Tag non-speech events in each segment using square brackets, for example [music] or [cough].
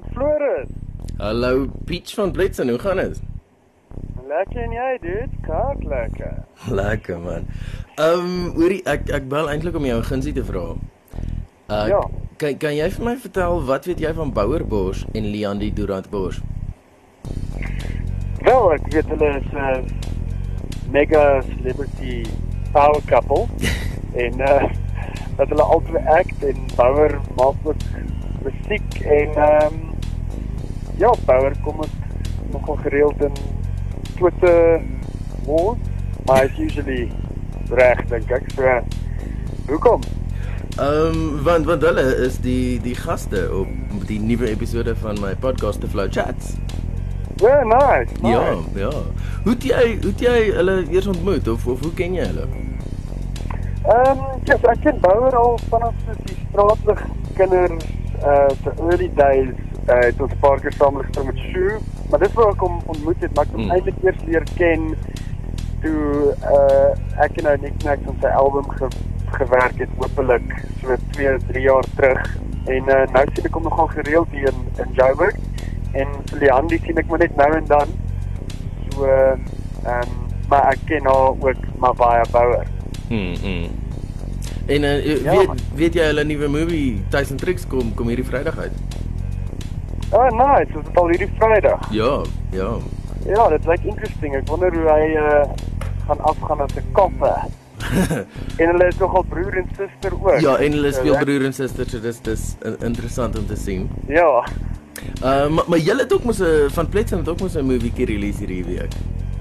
met Floris. Hallo Peach van Blitsen, hoe gaan dit? Lekker en jy, dude? Kaak lekker. Lekker man. Ehm, um, hoorie, ek ek bel eintlik om jou 'n gunsie te vra. Uh, Ja. Kan kan jy vir my vertel wat weet jy van Bouerbos en Leandie Durant Bos? Wel, ek weet hulle is 'n uh, mega celebrity power couple [laughs] en uh dat hulle albei act en Bouwer maak ook musiek en ehm um, ja, Bouwer kom ook nogal gereeld in Twitter wars, maar is usually reg dink ek. So hoekom? Ehm, um, want want hulle is die die gaste op die nuwe episode van my podcast The Flow Chats. Ja, nice. nice. Ja, ja. Hoe het jy hoe het jy hulle eers ontmoet of of hoe ken jy hulle? Ehm, um, ja, ek ken Bouwer al vanaf soos die straatlig kinders uh se early days uh het ons 'n paar keer saam gespeel met Shoo, maar dis waar ek hom ontmoet het, maar ek het hom Hmm. eintlik eers leer ken toe uh ek en nou Nick Nack op sy album ge gewerk het hopelik so 2, 3 jaar terug. En uh nou sien ek hom nogal gereeld hier in in Joburg en vir Leandie sien ek maar net nou en dan. So ehm um, maar ek ken haar ook maar baie Bouwer. Hmm. hmm. En uh, Ja, weet weet jy hulle nuwe movie Tyson Tricks kom kom hierdie Vrydag uit? Oh, nice. Dit is al hierdie Vrydag. Ja, ja. Ja, dit lyk interesting. Ek wonder hoe hy uh gaan afgaan as 'n koppe. [laughs] en hulle is nogal broer en suster ook. Ja, en hulle So, speel ek- broer en suster, so dis dis in- interessant om te sien. Ja. Uh maar, maar julle het ook mos 'n van Pletsen het ook mos 'n movie keer release hierdie week.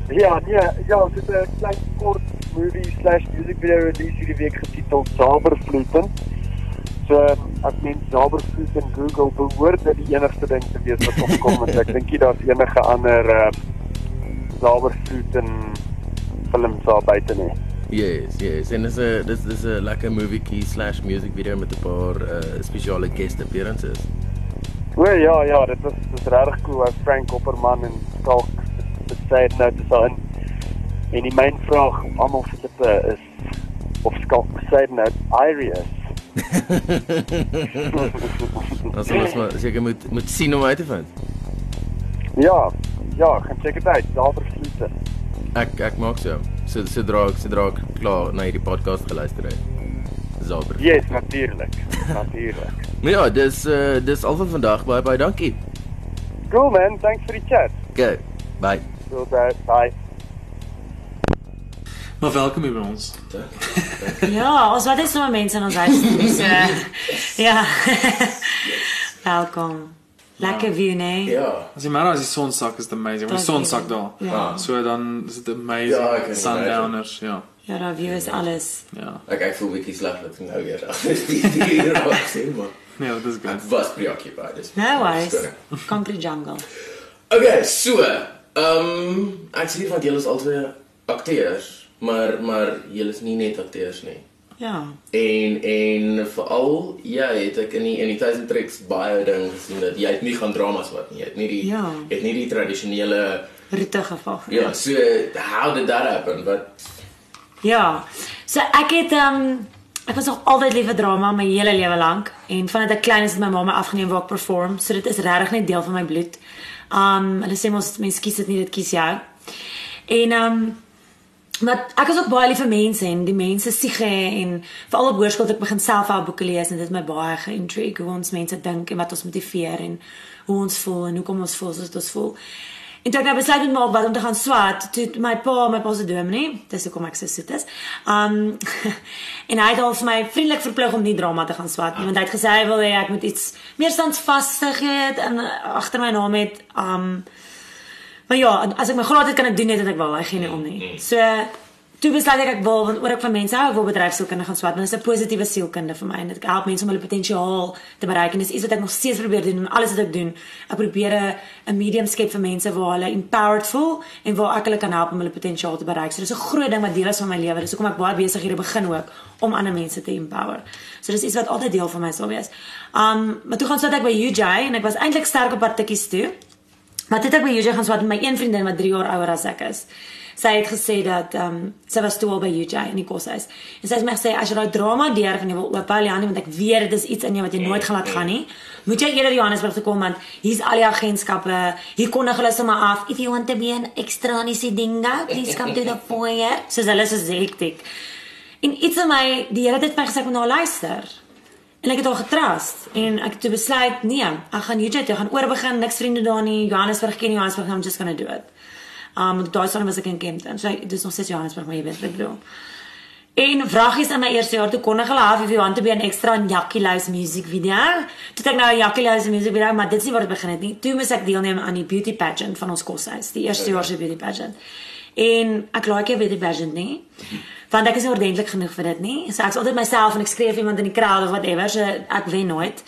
Ja, nee, ja, dit is 'n klein kort movie slash music video release hierdie week getiteld Zabervloeten. So, as mens Zabervloeten Google behoort dit die enigste ding te wees wat opkom want ek dink nie daar's enige ander ehm Zabervloeten films daar buite nie. Yes, yes. En dis 'n dis dis 'n lekker movie key slash music video met 'n paar uh spesiale guest appearances. O ja, ja, dit was dit is regtig cool. Ou Frank Opperman en Skalk besê nou te sien. En die myn vraag almal se lippe is of Skalk besê nou Iris. [laughs] Sal ons maar seker moet moet sien om uit te vind. ja, ja, gaan dit uit. Daar versluit. Ek ek maak so. So sodra ek sodra ek klaar na hierdie podcast geluister het. Zaber. Yes, natuurlik. natuurlik. [laughs] Ja, dis uh dis al vir vandag. Baie baie dankie. Cool man, thanks vir die chat. Okay. Bye. So that bye. Maar welkom hier by ons. Ja, ons wat is nou mense in ons huis. [laughs] So ja. Welkom. Lekker view, nee. Ja. As jy maar as die son sak is dit amazing. Die son sak daar. Ja. So dan is dit amazing. Ja, ek Sundowners, ja. Ja, daar view is alles. Ja. Ek ek voel bietjie sleg dat ek nou weer die die raak sien maar. Nee, dit is Ek goed. was preoccupied. Dis No worries. Concrete jungle. Okay, so, ehm um, ek sien van julle is albei akteurs, maar maar julle is nie net akteurs nie. Ja. En en veral ja, het ek in die in die Tyson Tricks baie ding gesien dat jy het nie gaan dramas wat nie. Jy het nie die Ja. het nie die tradisionele Roete gevolg. ja, so how did that happen? Wat Ja. So ek het um, ek was nog altyd lief vir drama my hele lewe lank en vandat ek klein is het my ma my afgeneem waar ek perform. So dit is regtig net deel van my bloed. Um hulle sê mos mense kies dit nie, dit kies jou. En um maar ek is ook baie lief vir mense en die mense siege en veral op hoërskool het ek begin self boeke lees en dit het my baie geïntrigue hoe ons mense dink en wat ons motiveer en hoe ons voel en hoekom ons voel soos ons voel. En toe ek nou besluit het maak wat om te gaan swat, toe my pa, my pa se dominee, dis hoekom ek so soet is. Um [laughs] en hy het al vir my vriendelik verplig om nie drama te gaan swat nie, want hy het gesê hy wil hê ek moet iets meer standvastig hê en agter my naam het um Maar ja, as ek my graad het kan ek doen net wat ek wil. Ek gee nie om nie. So toe besluit ek ek wil want oor ek van mense hou, ek wil bedryfsielkunde gaan swat, dit is 'n positiewe sielkunde vir my en dit help mense om hulle potensiaal te bereik en dis iets wat ek nog steeds probeer doen en alles wat ek doen, ek probeer 'n medium skep vir mense waar hulle empowered voel en waar ek hulle kan help om hulle potensiaal te bereik. So dis 'n groot ding wat deel is van my lewe. Dis hoekom ek baie besig hier begin ook om ander mense te empower. So dis iets wat altyd deel van my sal wees. Um maar toe gaan swat ek by UJ en ek was eintlik sterk op partytjies toe. Maar dit het ek by UJ gaan swat met my een vriendin wat 3 jaar ouer as ek is. sy het gesê dat ehm um, sy was toe al by UJ in die koshuis. En sy het my gesê as jy daai drama deur van jy wil oop hou Janie want ek weet dit is iets in jou wat jy nooit gaan laat gaan nie. Moet jy eerder Johannesburg toe kom want hier's al die agentskappe. Hier kondig hulle sommer af if you want to be an extranisi dinga, please come to the foyer. Soos hulle so hektiek. En iets in my die Here het my gesê ek moet na haar luister. En ek het haar getrust en ek het toe besluit nee, ek gaan UJ toe gaan oorbegin, niks vriende daar nie, Johannesburg ken nie, Johannesburg, I'm just going to do it. Um op daai stadium was ek in Kempton. So ek dis nog steeds Johannesburg, maar jy weet wat ek bedoel. En vragies in my eerste jaar toe kondig hulle af if you want to be an extra in Jackie Lou's music video. Toe ek nou Jackie Lou's music video, maar dit is nie waar dit begin het nie. Toe moes ek deelneem aan die beauty pageant van ons koshuis, die eerste jaar se beauty pageant. En ek like nie beauty pageant nie. Want ek is ordentlik genoeg vir dit nie. So ek's altyd myself en ek skreef iemand in die crowd of whatever, so ek wen nooit.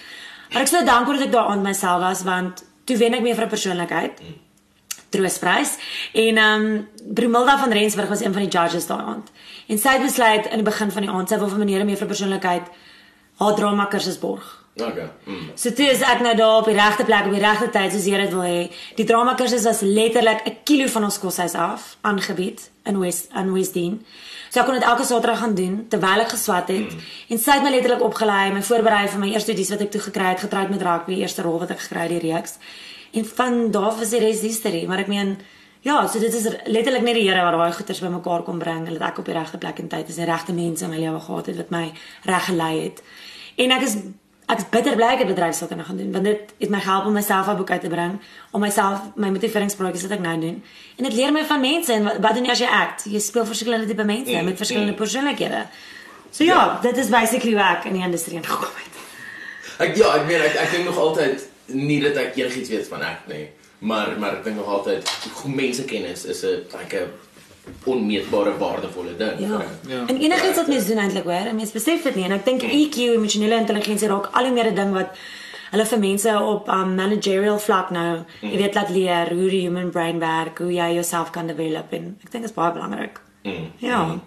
Maar ek sou dankbaar dat ek daar aan myself was want toe wen ek meer vir 'n persoonlikheid. Troostprys en ehm um, Brumilda van Rensburg was een van die judges daai aand. En sy het besluit in die begin van die aand sy wil vir meneer meer vir persoonlikheid haar drama kursus borg. Okay. Mm. So toe is ek nou daar op die regte plek op die regte tyd soos jy dit wil hê. Die drama kursus was letterlik 'n kilo van ons koshuis af aangebied in West in Westdene. So ek kon dit elke Saterdag gaan doen terwyl ek geswat het mm. en sy het my letterlik opgelei, my voorberei vir my eerste studies wat ek toe gekry het, getroud met rugby, eerste rol wat ek gekry het die reeks. En van daar was die res history, maar ek meen ja, so dit is letterlik net die Here wat daai goeters bymekaar kom bring en dat ek op die regte plek en tyd is en regte mense in my lewe gehad het wat my reg gelei het. En ek is ek is bitter bly ek het bedryfsake gaan doen want dit het my gehelp om myself op boek uit te bring, om myself my motiveringsprojekte wat ek nou doen. En dit leer my van mense en wat, wat doen jy as jy act? Jy speel verskillende tipe mense Mm, met verskillende mm. persoonlikhede. So ja, Ja. dit is basically hoe ek in die industrie ingekom het. Ek ja, ek meen ek ek dink nog altyd nie dat ek enigiets weet van ek nie, maar maar ek dink nog altyd hoe mense kennis is 'n like 'n onmeetbare waardevolle ding. Ja. 'n- Ja. En enigiets wat mens doen eintlik hoor, en mens besef dit nie en ek dink EQ, emosionele intelligensie raak al hoe meer 'n ding wat hulle vir mense op um, managerial vlak nou, jy weet laat leer hoe die human brain werk, hoe jy jouself kan develop en ek dink dit is baie belangrik. Mm. Ja.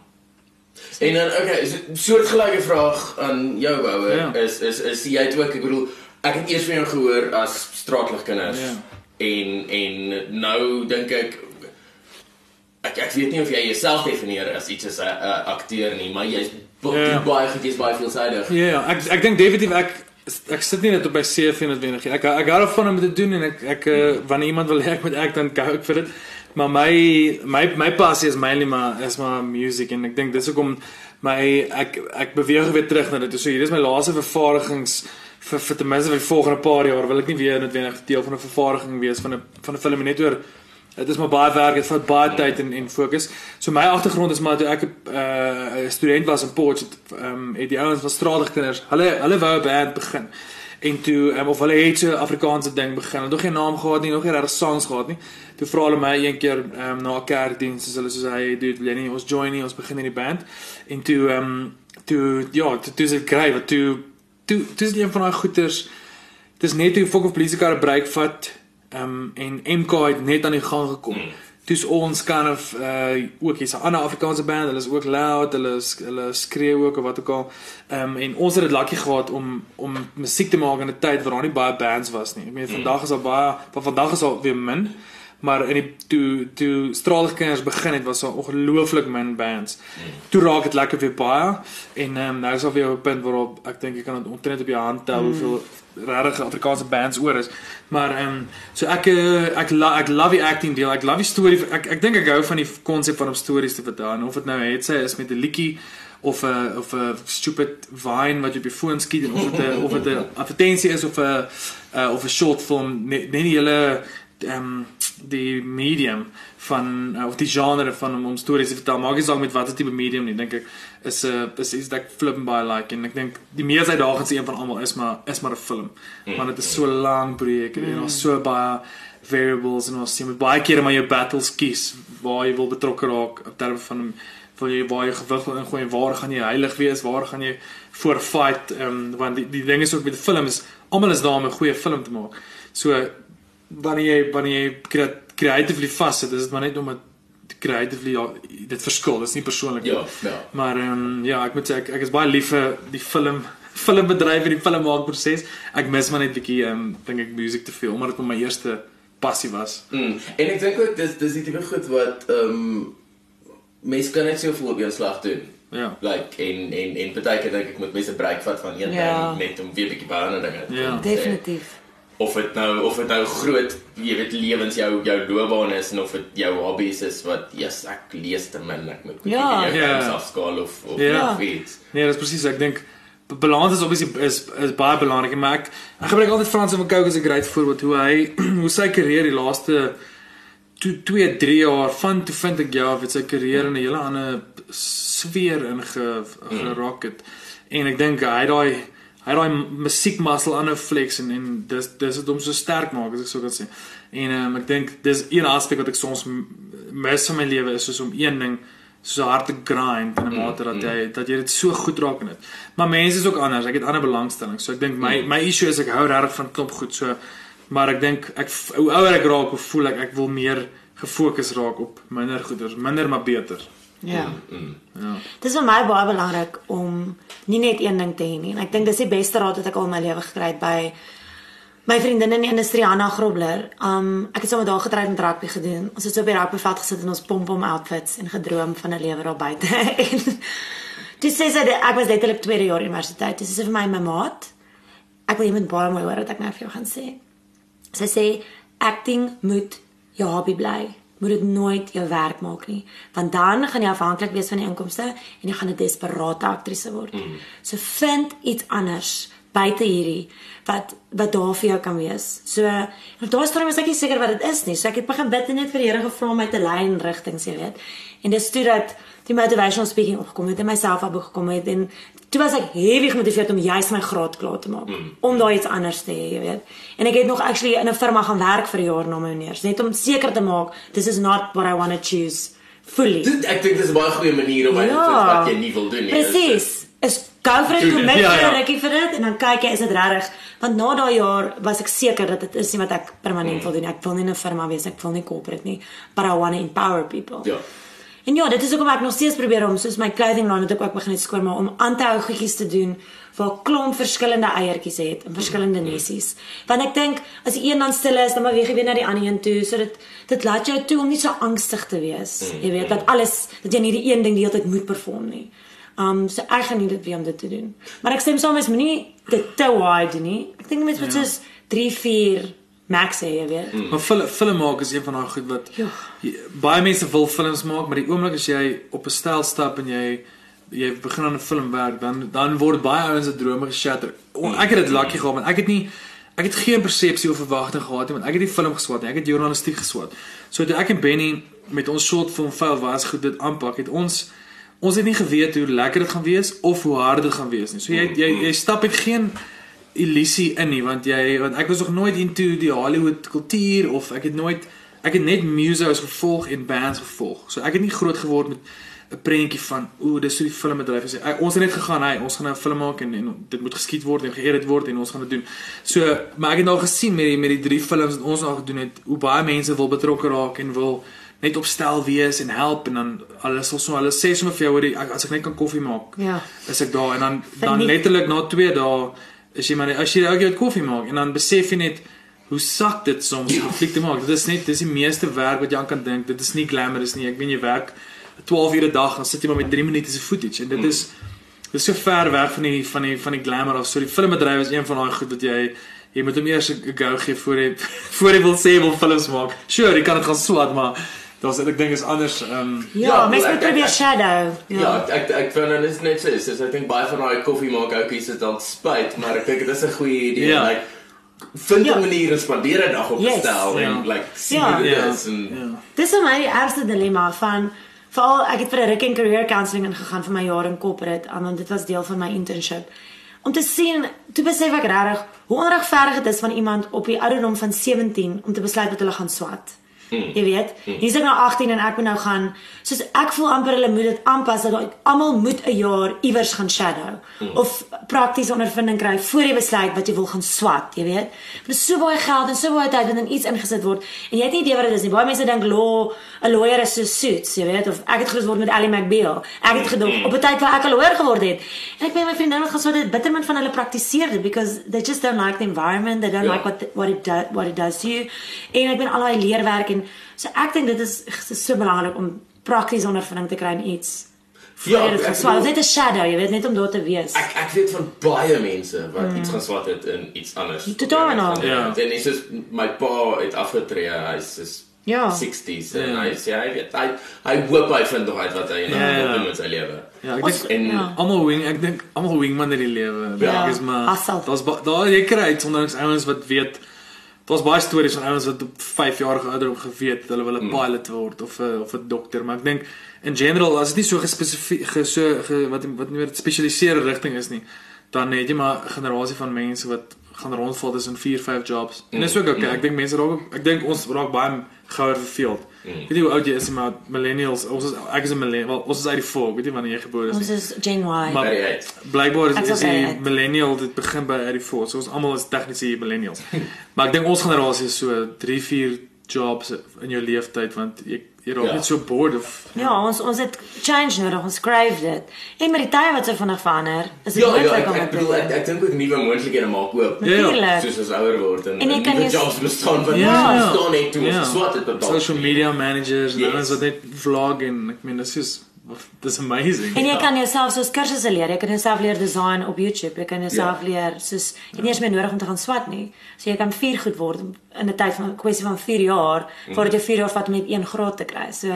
En dan okay, so soortgelyke vraag aan jou Bouwer Ja. is is is jy het ook ek bedoel ek het eers van jou gehoor as straatligkinders Ja. en en nou dink ek ek ek weet nie of jy jouself definieer as iets as 'n 'n akteur nie, maar jy's ba- Ja. doen baie goed, jy's baie veelsidig. Ja, ja, ek ek dink definitief ek ek sit nie net op my CV noodwendig nie. Ek ek hou daarvan om dit te doen en ek ek uh, wanneer iemand wil hê ek moet ek dan gou vir dit. Maar my my my passie is mainly maar is maar music en ek dink dis hoekom my ek ek beweeg weer terug na dit. So hier is my laaste vervaardigings vir vir ten minste vir die volgende paar jaar wil ek nie weer noodwendig deel van 'n vervaardiging wees van 'n van 'n film net oor Dit is maar baie werk, dit vat baie tyd en en fokus. So my agtergrond is maar toe ek 'n uh, student was in Port, ehm um, het die ouens van straatligkinders, hulle hulle wou 'n band begin. En toe um, of hulle het so 'n Afrikaanse ding begin. Hulle het nog geen naam gehad nie, nog nie regtig songs gehad nie. Toe vra hulle my een keer um, na 'n kerkdiens, soos hulle soos hy dude, wil jy nie ons join nie, ons begin in die band. En toe ehm um, toe ja, toe toe is dit kry wat toe toe toe is dit een van daai goeters Dis net hoe Fok of Police kar 'n break vat um, en MK het net aan die gang gekom. Mm. Toe's ons kind of uh ook hier's 'n ander Afrikaanse band, hulle is ook loud, hulle is, hulle skreeu ook of wat ook al. Um en ons het dit lucky gehad om om musiek te maak in 'n tyd waar daar nie baie bands was nie. Ek meen vandag is daar baie, van vandag is daar weer min. Maar in die toe toe Straalkinders begin het was daar ongelooflik min bands. Toe raak dit lekker weer baie en ehm um, nou is daar weer 'n punt waarop ek dink jy kan dit omtrent op jou hand tel hoeveel regtig Afrikaanse bands oor is. Maar ehm um, so ek eh, ek lo ek love die acting deel. Ek love die storie. Ek ek dink ek hou van die konsep van om stories te vertel en of dit nou het sy is met 'n liedjie of 'n of 'n stupid vine wat jy op jou foon skiet en of dit 'n of dit 'n advertensie is of 'n uh, of 'n short film net net die hele ehm um, die medium van uh, of die genre van om, om stories te vertel maak nie saak met watter tipe medium nie dink ek is 'n uh, is iets dat ek flipping baie like en ek dink die mees uitdagendste een van almal is maar is maar 'n film. Want dit is so lank projek en daar's so baie variables en ons jy moet baie kere maar jou battles kies waar jy wil betrokke raak op terme van wil jy waar jy gewig wil ingooi en waar gaan jy heilig wees waar gaan jy voor fight um, want die die ding is ook met die film is almal is daar om 'n goeie film te maak. So wanneer jy wanneer jy crea- creatively vassit is dit maar net om dit creatively ja, dit verskil dis nie persoonlik nie Ja, ja. maar ehm um, ja ek moet sê ek, ek is baie lief vir die film [laughs] filmbedryf en die filmmaakproses ek mis maar net bietjie ehm um, dink ek musiek te veel omdat dit my eerste passie was Mm. En ek dink ook dis dis die tipe goed wat ehm um, mense kan net soveel op een slag doen. Ja. Like en en en baie keer dink ek moet mense breek vat van een Ja. ding net om weer 'n bietjie by ander dinge te Ja. Definitief. Of dit nou of dit nou groot, jy weet lewens jou jou loopbaan is en of dit jou hobbies is wat yes, ek lees te min, ek moet Ja. jou Ja. ja. afskaal of of Ja. of iets. Nee, dis presies. Ek dink balans is obviously is is baie belangrik, maar ek ek gebruik altyd Frans van Cooke as 'n great voorbeeld hoe hy [clears throat] hoe sy karier die laaste 2 3 jaar van toe vind ek ja, het sy karier in 'n hele ander sfeer inge geraak het. En ek dink hy daai hy het daai musiekmuscle aanhou flex en en dis dis het hom so sterk maak as ek so kan sê. En um, ek dink dis een aspek wat ek soms mis in my lewe is soos om een ding so hard te grind in 'n mate dat jy dat jy dit so goed raak in dit. Maar mense is ook anders. Ek het ander belangstellings. So ek dink my my issue is ek hou regtig van klop goed. So maar ek dink ek hoe ouer ek raak, hoe voel ek ek wil meer gefokus raak op minder goeders, minder maar beter. Ja. Ja. Dis vir my baie belangrik om nie net een ding te hê nie. En ek dink dis die beste raad wat ek al in my lewe gekry het by my vriendin in die industrie Anna Grobler. Um ek het sommer daar getrek met rugby gedoen. Ons het so op die rugbyveld gesit in ons pom-pom outfits en gedroom van 'n lewe daar buite. [laughs] en dis sê sy ek was letterlik tweede jaar universiteit. Dis sê vir my my maat. Ek wil moet baie mooi hoor wat ek nou vir jou gaan sê. Sy sê acting moet jou hobby bly. Moet dit nooit jou werk maak nie, want dan gaan jy afhanklik wees van die inkomste en jy gaan 'n desperate aktrise word. Mm. So vind iets anders buite hierdie wat wat daar vir jou kan wees. So daar staan ek is nie seker wat dit is nie. So ek het begin bid en net vir die Here gevra om my te lei in rigtings, jy weet. En dis toe dat die motivational speaking opgekom het en myself op gekom het en toe was ek heavy gemotiveerd om juis my graad klaar te maak mm. om daar iets anders te hê, jy weet. En ek het nog actually in 'n firma gaan werk vir 'n jaar na my honeurs, net om seker te maak this is not what I want to choose fully. Dit ek dink dis 'n baie goeie manier om uit te vind wat jy nie wil doen nie. Presies. Is go vir dit, Doen dit. commit Ja, vir ja. 'n rukkie vir dit en dan kyk jy is dit regtig want na daai jaar was ek seker dat dit is nie wat ek permanent wil doen. Ek wil nie 'n firma wees, ek wil nie corporate nie, but I want to empower people. Ja. En ja, dit is hoekom ek nog steeds probeer om soos my clothing line het ek ook begin het skoon maar om aan te hou goedjies te doen waar klomp verskillende eiertjies het en verskillende nessies. Want ek dink as die een dan stil is, dan beweeg jy weer na die ander een toe, so dit dit laat jou toe om nie so angstig te wees. Jy weet dat alles dat jy nie die een ding die hele tyd moet perform nie. Um so ek gaan nie dit weer om dit te doen. Maar ek stem saam is moenie dit te wide doen nie. Ek dink mense moet Ja. soos 3, 4 max hê, jy weet. Maar film film maak is een van daai goed wat Ja. baie mense wil films maak, maar die oomblik as jy op 'n stel stap en jy jy begin aan 'n film werk, dan dan word baie ouens se drome geshatter. O, Ek het dit lucky gehad want ek het nie ek het geen persepsie of verwagting gehad nie want ek het nie film geswat ek het journalistiek geswat. So toe ek en Benny met ons short film file was goed dit aanpak, het ons ons het nie geweet hoe lekker dit gaan wees of hoe hard dit gaan wees nie. So jy jy jy stap met geen illusie in nie want jy want ek was nog nooit into die Hollywood kultuur of ek het nooit ek het net musos gevolg en bands gevolg. So ek het nie groot geword met 'n prentjie van ooh dis hoe die filmbedryf is. Ek, ons het net gegaan, hey, ons gaan nou 'n film maak en, en dit moet geskiet word en geëdit word en ons gaan dit doen. So maar ek het nou gesien met die met die drie films wat ons al gedoen het, hoe baie mense wil betrokke raak en wil net op stel wees en help en dan alles sal so hulle sê sommer vir jou hoor as ek net kan koffie maak Ja. is ek daar en dan dan letterlik na 2 dae is jy maar as jy ook jou koffie maak en dan besef jy net hoe sak dit soms om fliek te maak. Dit is net dis die meeste werk wat jy aan kan dink. Dit is nie glamorous nie. Ek weet jy werk 12 ure 'n dag dan sit jy maar met 3 minute se footage en dit is dit is so ver weg van die van die van die glamour of so die filmbedryf is een van daai goed wat jy jy moet hom eers 'n go gee voor jy [laughs] voor jy wil sê wil films maak. Sure, jy kan dit gaan swat, maar daar's ek dink is anders ehm um, Ja, Ja, mense ek- moet ek- probeer ek- shadow. Ja, ek ek vind dit is net so. So ek dink baie van daai koffie maak ouetjies is dalk spyt, maar ek dink dit is 'n goeie idee. Ja. Like vind 'n Ja. manier om spandeer 'n dag op Yes. stel en Ja. like sien Ja. hoe dit ja, is en ja. Dis vir my die ergste dilemma van veral ek het vir 'n ruk in career counselling ingegaan vir my jaar in corporate, want dit was deel van my internship. Om te sien, toe besef ek regtig hoe onregverdig dit is van iemand op die ouderdom van 17 om te besluit wat hulle gaan swat. Mm. Jy weet, hier's ek nou 18 en ek moet nou gaan soos ek voel amper hulle moet dit aanpas dat almal moet 'n jaar iewers gaan shadow mm. of praktiese ondervinding kry voor jy besluit wat jy wil gaan swat, jy weet. Is so baie geld en so baie tyd wat in iets ingesit word en jy het nie idee wat dit is nie. Baie mense dink law, 'n lawyer is so suits, jy weet, of ek het groot geword met Ally McBeal. Ek het gedog op 'n tyd waar ek 'n lawyer geword het. En ek weet my vriendin wat gesê dit bittermin van hulle praktiseer dit because they just don't like the environment, they don't Ja. like what what it does what it does to you. En ek ben al daai leerwerk en so ek dink dit is dit is so belangrik om prakties ondervinding te kry in iets. Ja, dit ek bedoel- Dit is 'n shadow, jy weet net om daar te wees. Ek ek weet van baie mense wat iets gaan swat het in iets anders. Totaal en al. Ja. En dis is my pa het afgetree, hy's is Ja. 60s en Ja. hy sê hy weet hy hy hoop hy vind nog uit wat hy nou Ja, ja. met sy lewe. Ja, ek dink En ja. almal wing, ek dink almal wingman in die lewe. Ja. Ek is maar daar's daar jy kry uitsonderings ouens wat weet Daar's baie stories van ouens wat op 5 jarige ouderdom geweet hulle wil 'n Hmm. pilot word of 'n of 'n dokter, maar ek dink in general as dit nie so gespesifiek ge, so ge, wat wat nie meer spesialiseerde rigting is nie, dan het jy maar 'n generasie van mense wat gaan rondval tussen 4, 5 jobs. En dis ook Hmm. okay. Ek dink mense raak ook- ek dink ons raak baie gouer verveeld. Hmm. Weet jy hoe oud jy is, maar millennials, ons is ek is 'n millennial, wel, ons is uit die voor, weet jy wanneer jy gebore is. Ons is Gen Y. Maar-. Blykbaar Ek is, is die millennial dit begin by uit die voor. So ons almal is tegnies die millennials. [laughs] maar ek dink ons generasie is so 3, 4 jobs in jou leeftyd want jy jy raak Ja. net so bored of Ja, ons ons het change nodig, ons skryf dit. En met die tye wat so vinnig verander, is dit Ja, ja, moontlik ek om ek dit te bedoel ek, doen. ek dink ook nuwe moontlikhede maak oop. Ja, ja. Natuurlijk. Soos ons ouer word en, En jy kan jou- jobs bestaan wat Ja, ja. bestaan net toe ons Ja. geswat het op social media managers en Yes. ouens wat net vlog en ek meen dis is dis amazing. En jy kan jouself soos kursusse leer. Jy kan jouself leer design op YouTube. Jy kan jouself Ja. leer soos jy het nie eens meer nodig om te gaan swat nie. So jy kan vier goed word in 'n tyd van 'n kwessie van 4 jaar Mhm. voordat jy 4 jaar vat om net een graad te kry. So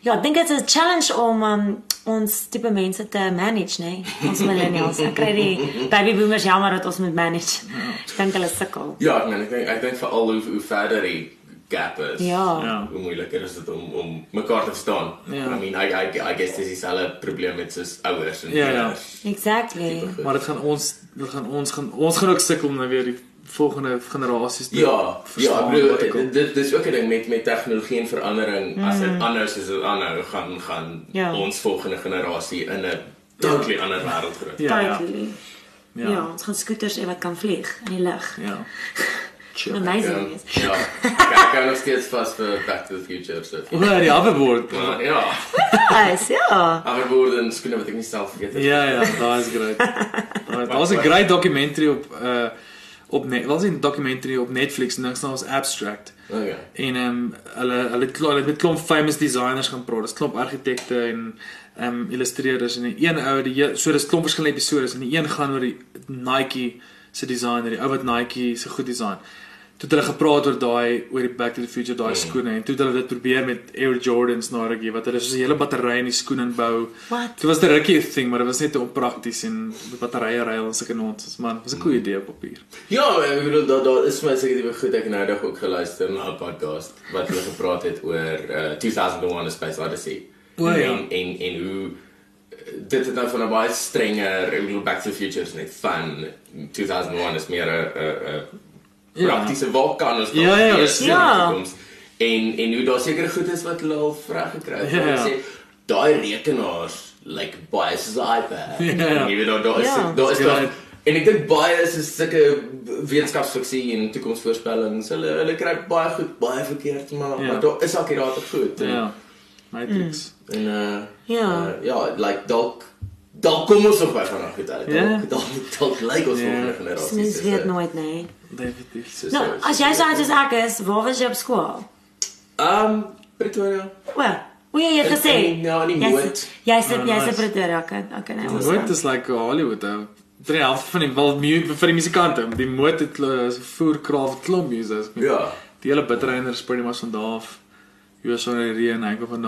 ja, ek dink dit is 'n challenge om um, ons tipe mense te manage, nee. Ons millennials. Ek kry die baby boomers jammer dat ons moet manage. [laughs] Ek dink hulle sukkel. Ja, ek meen ek dink ek dink veral hoe hoe verder die gap is. Ja. Ja. Hoe moeiliker is dit om om mekaar te verstaan. Ja. I mean I I I guess dis dieselfde probleem met soos ouers en Ja, ja. Exactly. Maar dit gaan ons dit gaan ons gaan ons gaan ook sukkel om nou weer die volgende generasies te Ja, ja, bedoel ek dit dit dis ook 'n ding met met tegnologie en verandering. As Mm. dit anders is as aanhou, gaan gaan Ja. ons volgende generasie in 'n totally ander wêreld groei. Ja, ja. Totally. Ja. Ja, ons gaan skooters hê wat kan vlieg in die lug. Ja. [laughs] Chill. Amazing Ja, ja. Ek ek hou nog steeds vas vir Back to the Future so. Hoe die hoverboard. Maar ja, Nice, ja. hoverboard en skoene wat ek nie self vergeet het. Ja ja, daai is great. [laughs] Daar daar's 'n great documentary op uh op net, wat is 'n documentary op Netflix niks nou as abstract. Okay. En ehm um, hulle hulle het hulle het met klomp famous designers gaan praat. Dis klomp argitekte en ehm um, illustreerders en die een ou die so dis klomp verskillende episodes en die een gaan oor die Nike se designer, die ou wat Nike se goed design. Toe het hulle gepraat oor daai oor die Back to the Future daai skoene en toe het hulle dit probeer met Air Jordans na rukkie wat hulle soos 'n hele battery in die skoen inbou. Dit was 'n rukkie thing, maar dit was net te onprakties en met batterye ry en sulke nonsens man. Was 'n goeie idee op papier. Ja, ek bedoel daar daar is my seker tipe goed ek nou dag ook geluister na 'n podcast wat hulle gepraat het oor uh, 2001 A Space Odyssey. O, ja. En en en hoe uh, dit het nou van 'n baie strenger, ek bedoel Back to the Future is net fun. 2001 is meer 'n 'n 'n Ja. praktiese vulkaan as Ja, ja, dis- Ja. En en hoe daar sekere goed is wat hulle al reg gekry het. Ja, ja. sê daai rekenaars lyk like, baie soos 'n iPad. Ja, ja. Jy weet daar daar is Ja. daar is Ja. daar En ek dink baie is is sulke wetenskapsfiksie en toekomsvoorspellings. Hulle hulle kry baie goed, baie verkeerd, maar, Ja. maar daar is akkurate goed. En, Ja. Matrix. en uh Ja. uh, ja, like dalk dalk kom ons nog by van goed uit. Ja. Dalk dalk dalk lyk ons Ja. volgende generasie. Mens weet nooit nee. Definitief. So, Nou, as jy so oud as ek is, waar was jy op skool? Um Pretoria. Wel, hoe jy het gesê? ja, in die Jy moed. sit- Jy sit Oh, jy sit Pretoria, okay, okay, nee. ons- Moot is like Hollywood. ou. Drie helfte van die wel vir die musikante. Die moot het is 'n voerkraal klomp music. Ja. Die hele bitreiner spring maar van daar af. US on die reën, hy kom van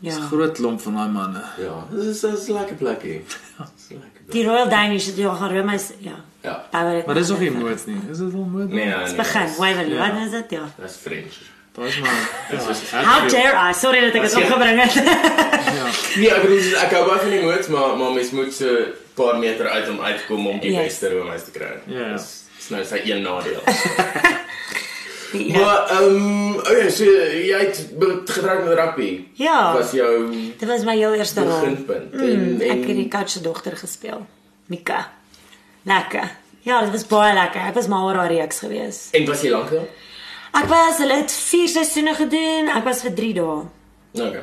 af. Dis 'n Ja. groot klomp van daai manne. Ja, dis is dis is lekker plekkie. [laughs] Dis lekker. plek. Die Royal Danish het jy gaan Rome is ja. Ja. Power Maar dis nog nie nou. moot nie. Is dit wel moot? Nee, nee. Dis begin. dis- Waverley, ja. wat is dit ja? Dis French. Daar's maar. [laughs] Dis is- Ja, How dare I? Sorry dat ek dit opgebring het. [laughs] Nee, ek bedoel ek hou baie van die moed, maar maar mens moet so 'n paar meter uit om uit te kom om die Yes. beste roomys te kry. Ja, ja. Dis dis nou sy een nadeel. Ja. maar ehm okay, so jy het getrek met rugby. Ja. Was jou Dit was my heel eerste rol. beginpunt. Mm, ek het die coach se dogter gespeel. Mika. Lekker. Ja, dit was baie lekker. Ek was mal oor haar reeks gewees. en was jy lank daar? Ek was hulle het 4 seisoene gedoen. Ek was vir 3 dae. Okay.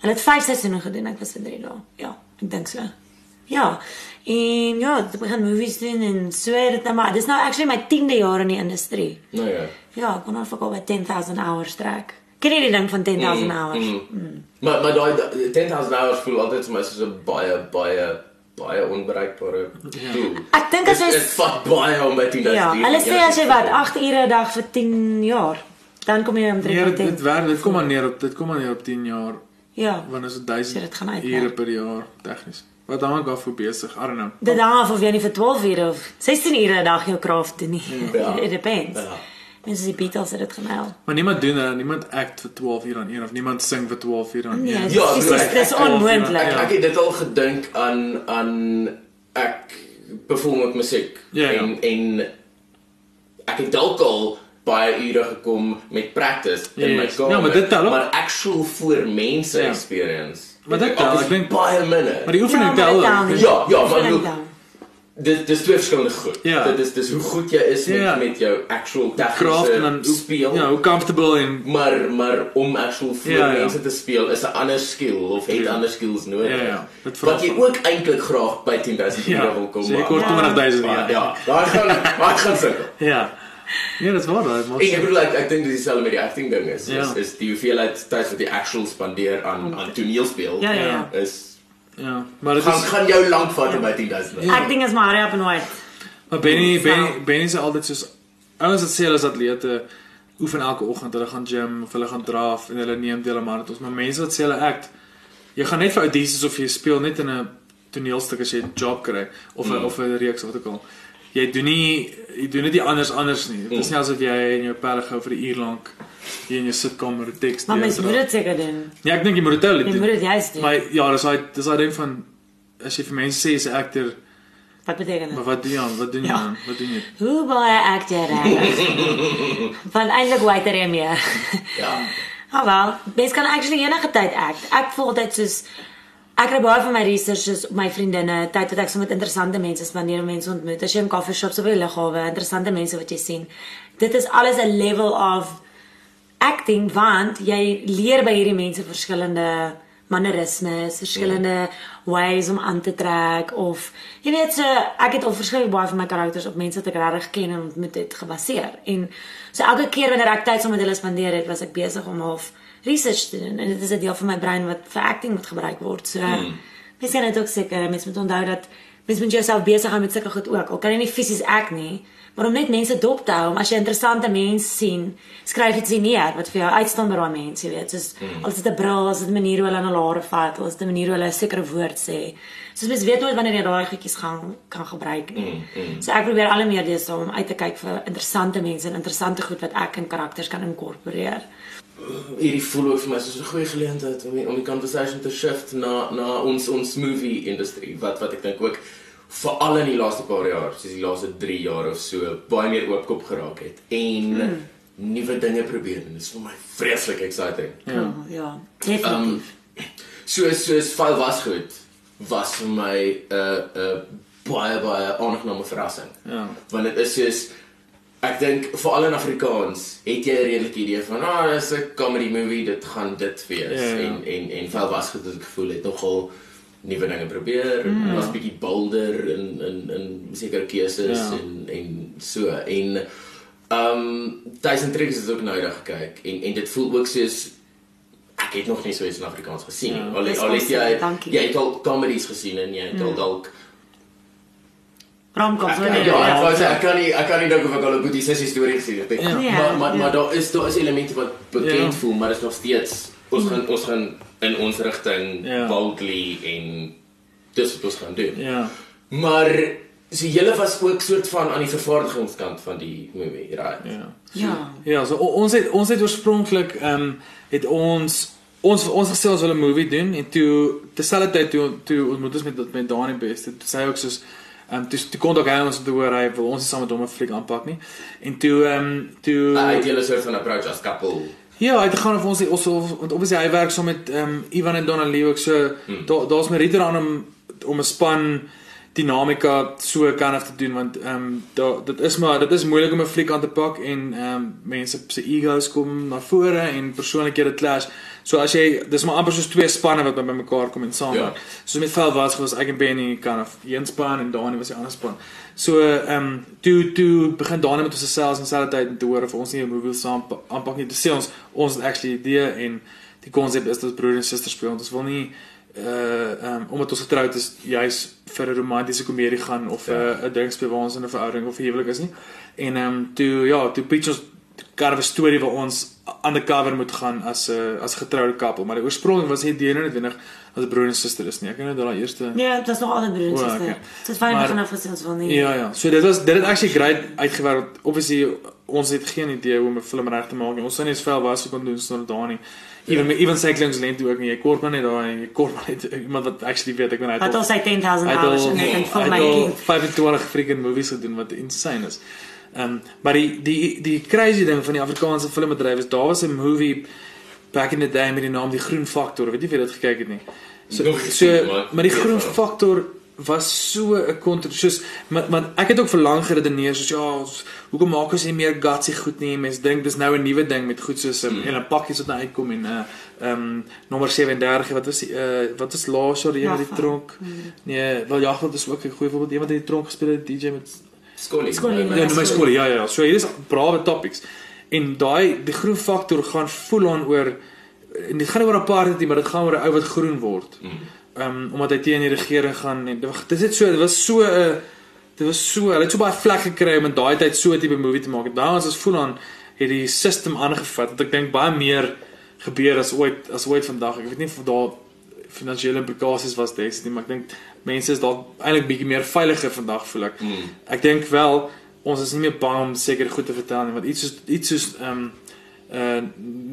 Hulle het 5 seisoene gedoen. Ek was vir 3 dae. Ja, ek dink so. Ja. En ja, ek begin movies doen en so dit nou maar. Dis nou actually my 10de jaar in die industrie. Nou ja. Ja, ek kon al vir al by 10000 hours trek. Ken jy die ding van 10000 Mm, hours? mm. Maar maar daai daai 10000 hours voel altyd vir my soos 'n baie baie baie onbereikbare doel. Ek dink as Dit- jy dit vat baie om by 10000 Ja, hulle sê as jy wat kom. 8 ure 'n dag vir 10 jaar, dan kom jy Nee, omtrent dit op 10. dit werk, dit kom maar neer op dit kom maar neer op 10 jaar Ja. wanneer is dit As 1000 dit gaan uitwerk. ure per jaar tegnies. Wat hang ek af voor besig? I don't know. Dit hang af of jy nie vir 12 ure of 16 ure 'n dag jou craft doen nie. Ja. [laughs] It depends. Ja. Mense die Beatles het dit genail. Maar niemand doen dit, niemand act vir 12 uur aan een of niemand sing vir 12 uur aan Nee, een. dit Ja, is ek- dis ek- onmoontlik. Ek ek het dit al gedink aan aan ek perform met musiek Ja, ja. en en ek het dalk al baie ure gekom met practice in my Yes. kamer. Ja, maar dit tel. Maar actual voor mense Ja. experience. Maar dit tel, ek dink- baie minder. Maar die oefening maar tel. Ja, ja, maar Dit dis twee verskillende goed. Ja. Dit is dis hoe goed jy is met Ja. met jou actual Craft en tegniese dan speel. Ja, hoe comfortable en Maar maar om actual voor Ja, ja. mense te speel is 'n ander skill of het Ja. ander skills nodig. Ja, ja. Vra Wat jy ook eintlik graag by 10000 Ja, euro wil kom. maar- kort Ja. 20000 Maar ja. Ja, daar gaan waar gaan sukkel. Ja. Ja, dit dit maak En ek bedoel ek, ek dink dis dieselfde met die acting ding is, Ja. is is die hoeveelheid tyd wat jy actual spandeer aan aan toneelspeel Ja, ja, ja. is Ja, maar dit gaan is gaan jou lank vat om by 10000. Ja. Ek dink is maar hurry up and wait. Maar Benny. Benny, Benny is altyd soos ouens wat sê hulle is atlete oefen elke oggend, hulle gaan gym of hulle gaan draf en hulle neem deel aan marathons, maar mense wat sê hulle act, jy gaan net vir audisies of jy speel net in 'n toneelstuk as jy 'n job kry of Mm. of 'n reeks of wat ook al. Jy doen nie jy doen dit nie anders anders nie. Dit is Mm. nie asof jy in jou pelle gou vir 'n uur lank hier in jou sitkamer teks Maar mens deurdra. moet dit seker doen. Ja, ek dink jy moet dit tel. Jy moet dit juist doen. Maar ja, dis daai dis daai ding van as jy vir mense sê jy's 'n actor, Wat beteken maar dit? wat doen jy? aan? Wat doen jy? Ja. Wat doen jy? Hoe baie act jy? Want [laughs] eintlik waiter jy meer. Ja. [laughs] Ah wel, mens kan actually enige tyd act. Ek voel altyd soos ek kry baie van my researches op my vriendinne, tyd wat ek so met interessante mense spandeer, mense ontmoet. As jy in coffee shops of by die lughawe, interessante mense wat jy sien. Dit is alles 'n level of acting want jy leer by hierdie mense verskillende mannerismes, verskillende ways om aan te trek of jy weet so ek het al verskeie baie van my karakters op mense wat ek regtig ken en ontmoet het gebaseer. En so elke keer wanneer ek tyd saam met hulle spandeer het, was ek besig om half research te doen en dit is 'n deel van my brein wat vir acting moet gebruik word. So mm. mens kan dit ook seker, mens moet onthou dat mens moet jouself besig hou met sulke goed ook. Al kan jy nie fisies act nie, maar om net mense dop te hou, om as jy interessante mense sien, skryf dit sien neer wat vir jou uitstaan by daai mense, jy weet, soos mm. as dit 'n bril, as dit 'n manier hoe hulle hulle hare vat, of as dit 'n manier hoe hulle 'n sekere woord sê. Soos mens weet nooit wanneer jy daai goedjies gaan kan gebruik nie. Mm, mm. So ek probeer al meer deesdae om uit te kyk vir interessante mense en interessante goed wat ek in karakters kan inkorporeer. Hierdie voel ook vir my soos 'n goeie geleentheid om die, om die conversation te shift na na ons ons movie industrie wat wat ek dink ook veral in die laaste paar jaar, soos die laaste 3 jaar of so, baie meer oopkop geraak het en mm. nuwe dinge probeer en dit is vir my vreeslik exciting. Ja, oh, ja, definitief. Um so soos val was goed was vir my 'n uh, 'n uh, baie baie aangename verrassing. Ja. Want dit is soos ek dink veral in Afrikaans het jy 'n redelike idee van ah oh, dis 'n comedy movie dit gaan dit wees Ja, ja. en en en val was goed het ek gevoel het nogal nuwe dinge probeer mm. was bietjie bolder in in in sekere keuses Ja. en en so en um Tyson Tricks het ook nou daag gekyk en en dit voel ook soos ek het nog nie so iets in Afrikaans gesien nie. Ja. Al al het jy jy het al comedies gesien en jy het al dalk Romcoms, wat ja, jy- ek wou sê ek kan nie ek kan nie dink of ek al 'n boetie sussie storie gesien het nie. Ja. Ja, Maar maar ja. maar daar is daar is elemente wat bekend Ja. voel, maar dit is nog steeds ons gaan ons gaan in ons rigting Ja. boldly en dis wat ons gaan doen. Ja. Maar so julle was ook soort van aan die vervaardigingskant van die movie, right? Ja. Ja. Ja, so ons het ons het oorspronklik ehm um, het ons ons ons gesê ons wil 'n movie doen en toe terselfdertyd toe toe ontmoet ons met met Dani Best. Toe sê ook soos ehm um, toe toe kon ook hy ons toe hoor hy wil ons nie saam met hom 'n fliek aanpak nie. En toe ehm um, toe Hy het julle soort van approach as couple. Ja, hy het gaan of ons ons want obviously hy werk saam met ehm um, Ivan en Donna Lee ook so hmm. daar daar's Merita aan om om 'n span dinamika so kan af te doen want ehm um, daar dit is maar dit is moeilik om 'n fliek aan te pak en ehm um, mense se egos kom na vore en persoonlikhede clash. So as jy dis maar amper soos twee spanne wat by mekaar kom en saam Ja. werk. So met Vel was was ek en Benny kan of een span en Dani was die ander span. So ehm um, toe toe begin Dani met ons gesels in dieselfde tyd en te hoor of ons nie 'n movie saam pa- aanpak nie. Toe sê ons ons het actually idee en die konsep is dat broer en suster speel. Ons wil nie uh um, omdat ons getroud is juis vir 'n romantiese komedie gaan of 'n Ja. 'n ding speel waar ons in 'n verhouding of huwelik is nie. En ehm um, toe ja, toe pitch ons 'n storie waar ons undercover moet gaan as 'n as getroude koppel, maar die oorsprong was nie die ene noodwendig as broer en suster is nie. Ek weet net daai eerste Ja, dit was nog altyd broer en suster. Dit fyn Maar- vanaf gesê ons wil nie. Ja ja, so dit was dit het actually great uitgewerk. Obviously ons het geen idee hoe om 'n film reg te maak nie. Ons sou net veel was kon doen sonder daar nie. Even ja. even cyclings lent ook nie. Jy kort maar net daai jy kort maar net iemand wat actually weet ek Wat al sy 10000 Hy het hours al- in 'n hy het al filmmaking. 25 freaking movies gedoen wat insane is. Ehm um, maar die die die crazy ding van die Afrikaanse filmbedryf is daar was 'n movie back in the day met die naam Die Groen Faktor. Weet jy of jy dit gekyk het nie? So so maar- die Groen Ja. Faktor was so 'n kontroversies maar maar ek het ook verlang geredeneer soos ja ons- hoekom maak ons nie meer gutsy goed nie mense dink dis nou 'n nuwe ding met goed soos um, en 'n pakkies wat nou uitkom en uh um nommer 37 wat was die uh wat is laas jaar die een met die tronk nee wel Jagveld is ook 'n goeie voorbeeld iemand het die tronk gespeel het DJ met Skollie. Skollie, Ja, Ja, my so- skool. Ja, ja, ja. So hier is brawe topics. En daai die groen faktor gaan voel aan oor en dit gaan nie oor apartheid nie, maar dit gaan oor 'n ou wat groen word. Mm. Um, omdat hy teen die regering gaan en dit is net so, dit was so 'n dit was so, hulle het so baie vlek gekry om in daai tyd so 'n tipe movie te maak. En daai ons voel aan het die system aangevat. Dat ek dink baie meer gebeur as ooit as ooit vandag. Ek weet nie of daar finansiële implikasies was destyds nie, maar ek dink mense is dalk eintlik bietjie meer veiliger vandag voel ek. Mm. Ek dink wel ons is nie meer bang om seker goed te vertel nie want iets soos iets soos ehm um, uh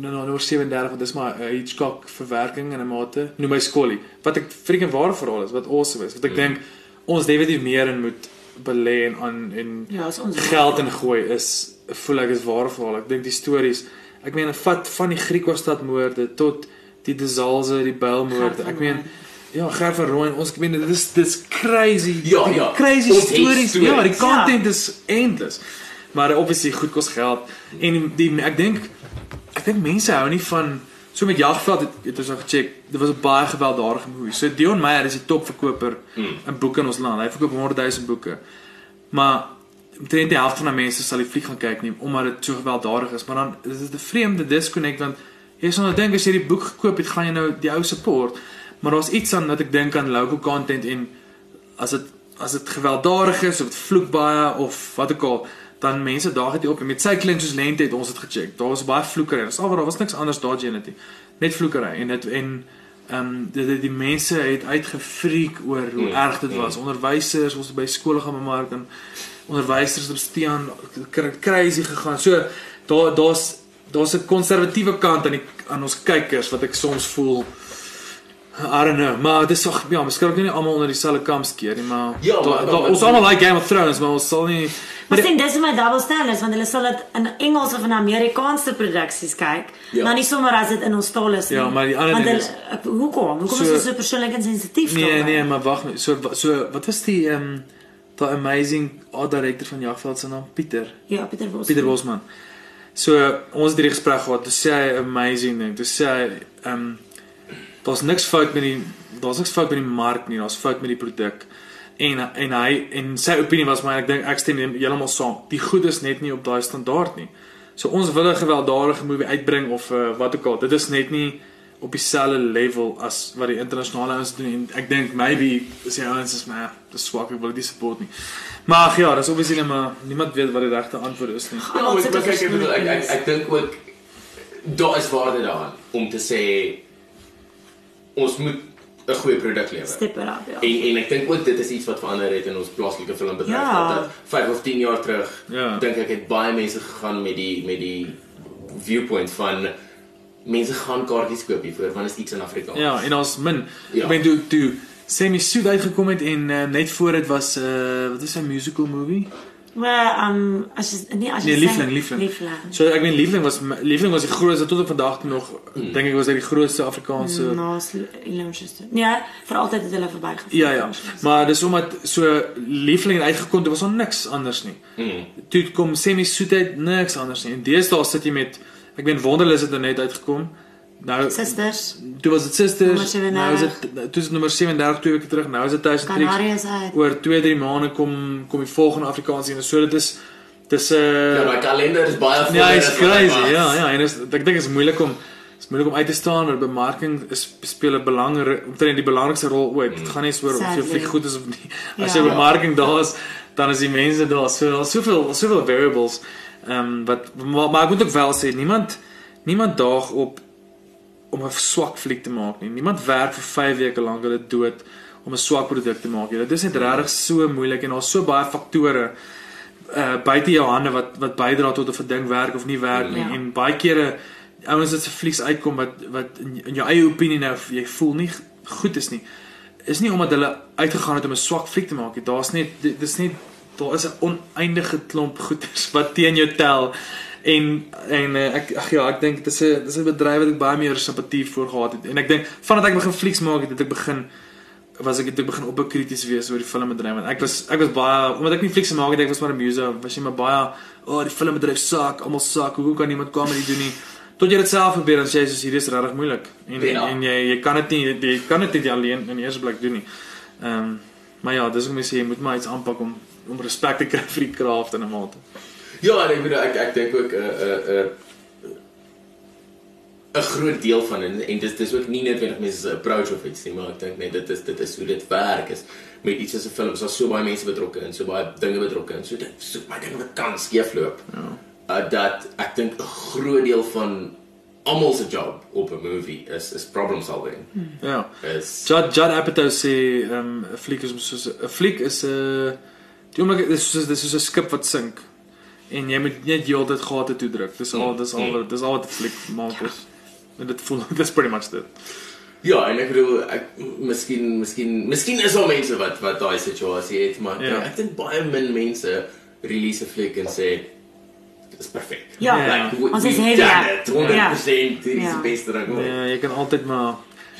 no no no 37 want dis maar 'n Hitchcock verwerking in 'n mate noem my Scully wat ek freaking ware verhaal is wat awesome is wat ek Mm. dink ons definitief meer in moet belê en aan en Ja, ons geld in gooi is voel ek is ware verhaal ek dink die stories ek meen vat van die Griekostad moorde tot die Desalze die Bylmoorde ek meen. Ja, Gert van Rooyen, ons ek meen dit is dis crazy. Ja, ja. Crazy stories. stories. Ja, die Ja. content is endless. Maar obviously goed kos geld en die, ek dink ek dink mense hou nie van so met Jagveld het, het ons al gecheck. Dit was 'n baie gewelddadige movie. So Dion Meyer is die topverkoper Mm. in boeke in ons land. Hy verkoop 100 000 boeke. Maar omtrent die helfte van die mense sal die fliek gaan kyk nie omdat dit so gewelddadig is. Maar dan is dit 'n vreemde disconnect want jy sal nou dink as jy die boek gekoop het, gaan jy nou die ou support. Maar daar's iets aan wat ek dink aan local content en as dit as dit gewelddadig is of dit vloek baie of wat ook al, dan mense daag dit op en met sy klink soos lente het ons dit gecheck. Daar was baie vloekery. Dis al wat daar was niks anders daar genity. Net vloekery en dit en ehm um, die, die die mense het uitgefreak oor hoe Mm, erg dit mm. was. Onderwysers, ons het by skole gaan bemark en onderwysers op steen kr- crazy gegaan. So daar daar's daar's 'n konservatiewe kant aan die aan ons kykers wat ek soms voel I don't know, maar dis ag ja, miskien ook nie almal onder dieselfde kam skeer nie, maar Ja, da, da, maar- ons almal like Game of Thrones, maar ons sal nie Maar sien dis my double standards want hulle sal dit in Engels of in Amerikaanse produksies kyk, Ja. maar nie sommer as dit in ons taal is nie. Ja, maar die ander want ding hulle, ek- hoekom? Hoekom So- is dit so persoonlik en sensitief? nee nee, maar wag. So so wat was die ehm um, daai amazing art director van Jagveld se naam Pieter. Ja, Pieter Bos. Pieter Bosman. So ons het hierdie gesprek gehad. Toe sê hy amazing ding. Toe sê hy ehm um, daar's niks fout met die daar's niks fout met die mark nie. Daar's fout met die produk. En en hy en sy opinie was maar ek dink ek stem heeltemal saam. Die goed is net nie op daai standaard nie. So ons wil 'n gewelddadige movie uitbring of uh, wat ook al. Dit is net nie op dieselfde level as wat die internasionale ouens doen en ek dink maybe is die ouens is maar dis swak ek wil dit nie support nie. Maar ag ja, dis obviously net maar niemand weet wat die regte antwoord is nie. Ja, maar kyk ek bedoel ek ek, ek dink ook daar is waarde daaraan om te sê ons moet 'n goeie produk lewer. Step it up, ja. En en ek dink ook dit is iets wat verander het in ons plaaslike filmbedryf Ja. dat 5 of 10 jaar terug Ja. dink ek het baie mense gegaan met die met die viewpoint van mense gaan kaartjies koop hiervoor want is iets in Afrikaans. Ja, en ons min. Ja. Ek meen toe toe Sood uitgekom het en uh, net voor dit was uh wat is sy musical movie? Maar um as jy nee as jy Nee, sê- liefling, liefling. Liefling. So ek meen liefling was liefling was die grootste tot op vandag toe nog Hmm. dink ek was dit die grootste Afrikaanse Nou, Illumination. Nee, vir altyd het hulle verbygegaan. Ja ja. Maar dis omdat so liefling uitgekom het, was daar niks anders nie. Mm. Toe kom semi soetheid niks anders nie. En deesdae sit jy met ek meen Wonderlus het er net uitgekom. Nou Sisters, toe was dit Sisters. Nommer 37. Nou is dit toe is dit nommer 37 twee weke terug. Nou is dit 1000 Tricks. Canarias uit. Oor 2 3 maande kom kom die volgende Afrikaanse een. So dit is dis 'n uh, Ja, my kalender is baie vol. Ja, is crazy. Ja, ja, en is, ek dink dit is moeilik om is moeilik om uit te staan, maar bemarking is speel 'n belangrike omtrent die belangrikste rol ooit. Dit gaan nie so oor of jou Sadly. fliek goed is of nie. As Ja. jy bemarking daar is, dan is die mense daar. So daar's soveel soveel variables. Ehm um, wat maar, maar ek moet ook wel sê niemand niemand daag op om 'n swak fliek te maak nie. Niemand werk vir 5 weke lank hulle dood om 'n swak produk te maak. Dit is net regtig so moeilik en daar's so baie faktore uh buite jou hande wat wat bydra tot of 'n ding werk of nie werk nie. Ja. En baie kere ouens wat se flieks uitkom wat wat in, jou eie opinie nou jy voel nie goed is nie. Is nie omdat hulle uitgegaan het om 'n swak fliek te maak nie. Daar's net dis net daar is 'n oneindige klomp goeders [laughs] wat teen jou tel. En en uh, ek ag ja, ek dink dit is 'n dis 'n bedryf wat ek baie meer simpatie vir gehad het. En ek dink vandat ek begin flieks maak het, het ek begin was ek het ek begin op krities wees oor die filmbedryf want ek was ek was baie omdat ek nie flieks gemaak het ek was maar 'n muso was jy maar baie o oh, die filmbedryf sak almal sak hoe kan iemand comedy doen nie? Tot jy dit self probeer dan sê jy soos hierdie is regtig moeilik. En Ja. en jy jy kan dit nie jy kan dit nie alleen in die eerste plek doen nie. Ehm um, maar ja dis hoe mense sê jy moet maar iets aanpak om om respek te kry vir die craft in 'n mate Ja, ek bedoel ek ek dink ook 'n 'n 'n 'n groot deel van en en dis dis ook nie noodwendig mense se approach of iets nie, maar ek dink net dit is dit is hoe dit werk is met iets soos 'n film, is daar so baie mense betrokke en so baie dinge betrokke en so dit so baie dinge wat kan skeefloop. ja Uh, dat ek dink 'n groot deel van almal se job op 'n movie is is problem solving. ja Is Judd Judd Apatow sê ehm um, 'n fliek is soos 'n fliek is 'n die oomblik dis soos dis soos 'n skip wat sink en jy moet net heeltyd gate toe druk. Dis al dis al wat dis al wat 'n fliek maak is. En dit voel [laughs] dis pretty much dit. Ja, en ek bedoel ek miskien miskien miskien is daar mense wat wat daai situasie het, maar Ja. ja. ek dink baie min mense release 'n fliek en sê dit is perfek. Ja. Like, we- Ons is heavy it, 100% dit is Ja. die beste ding. Ja, jy kan altyd maar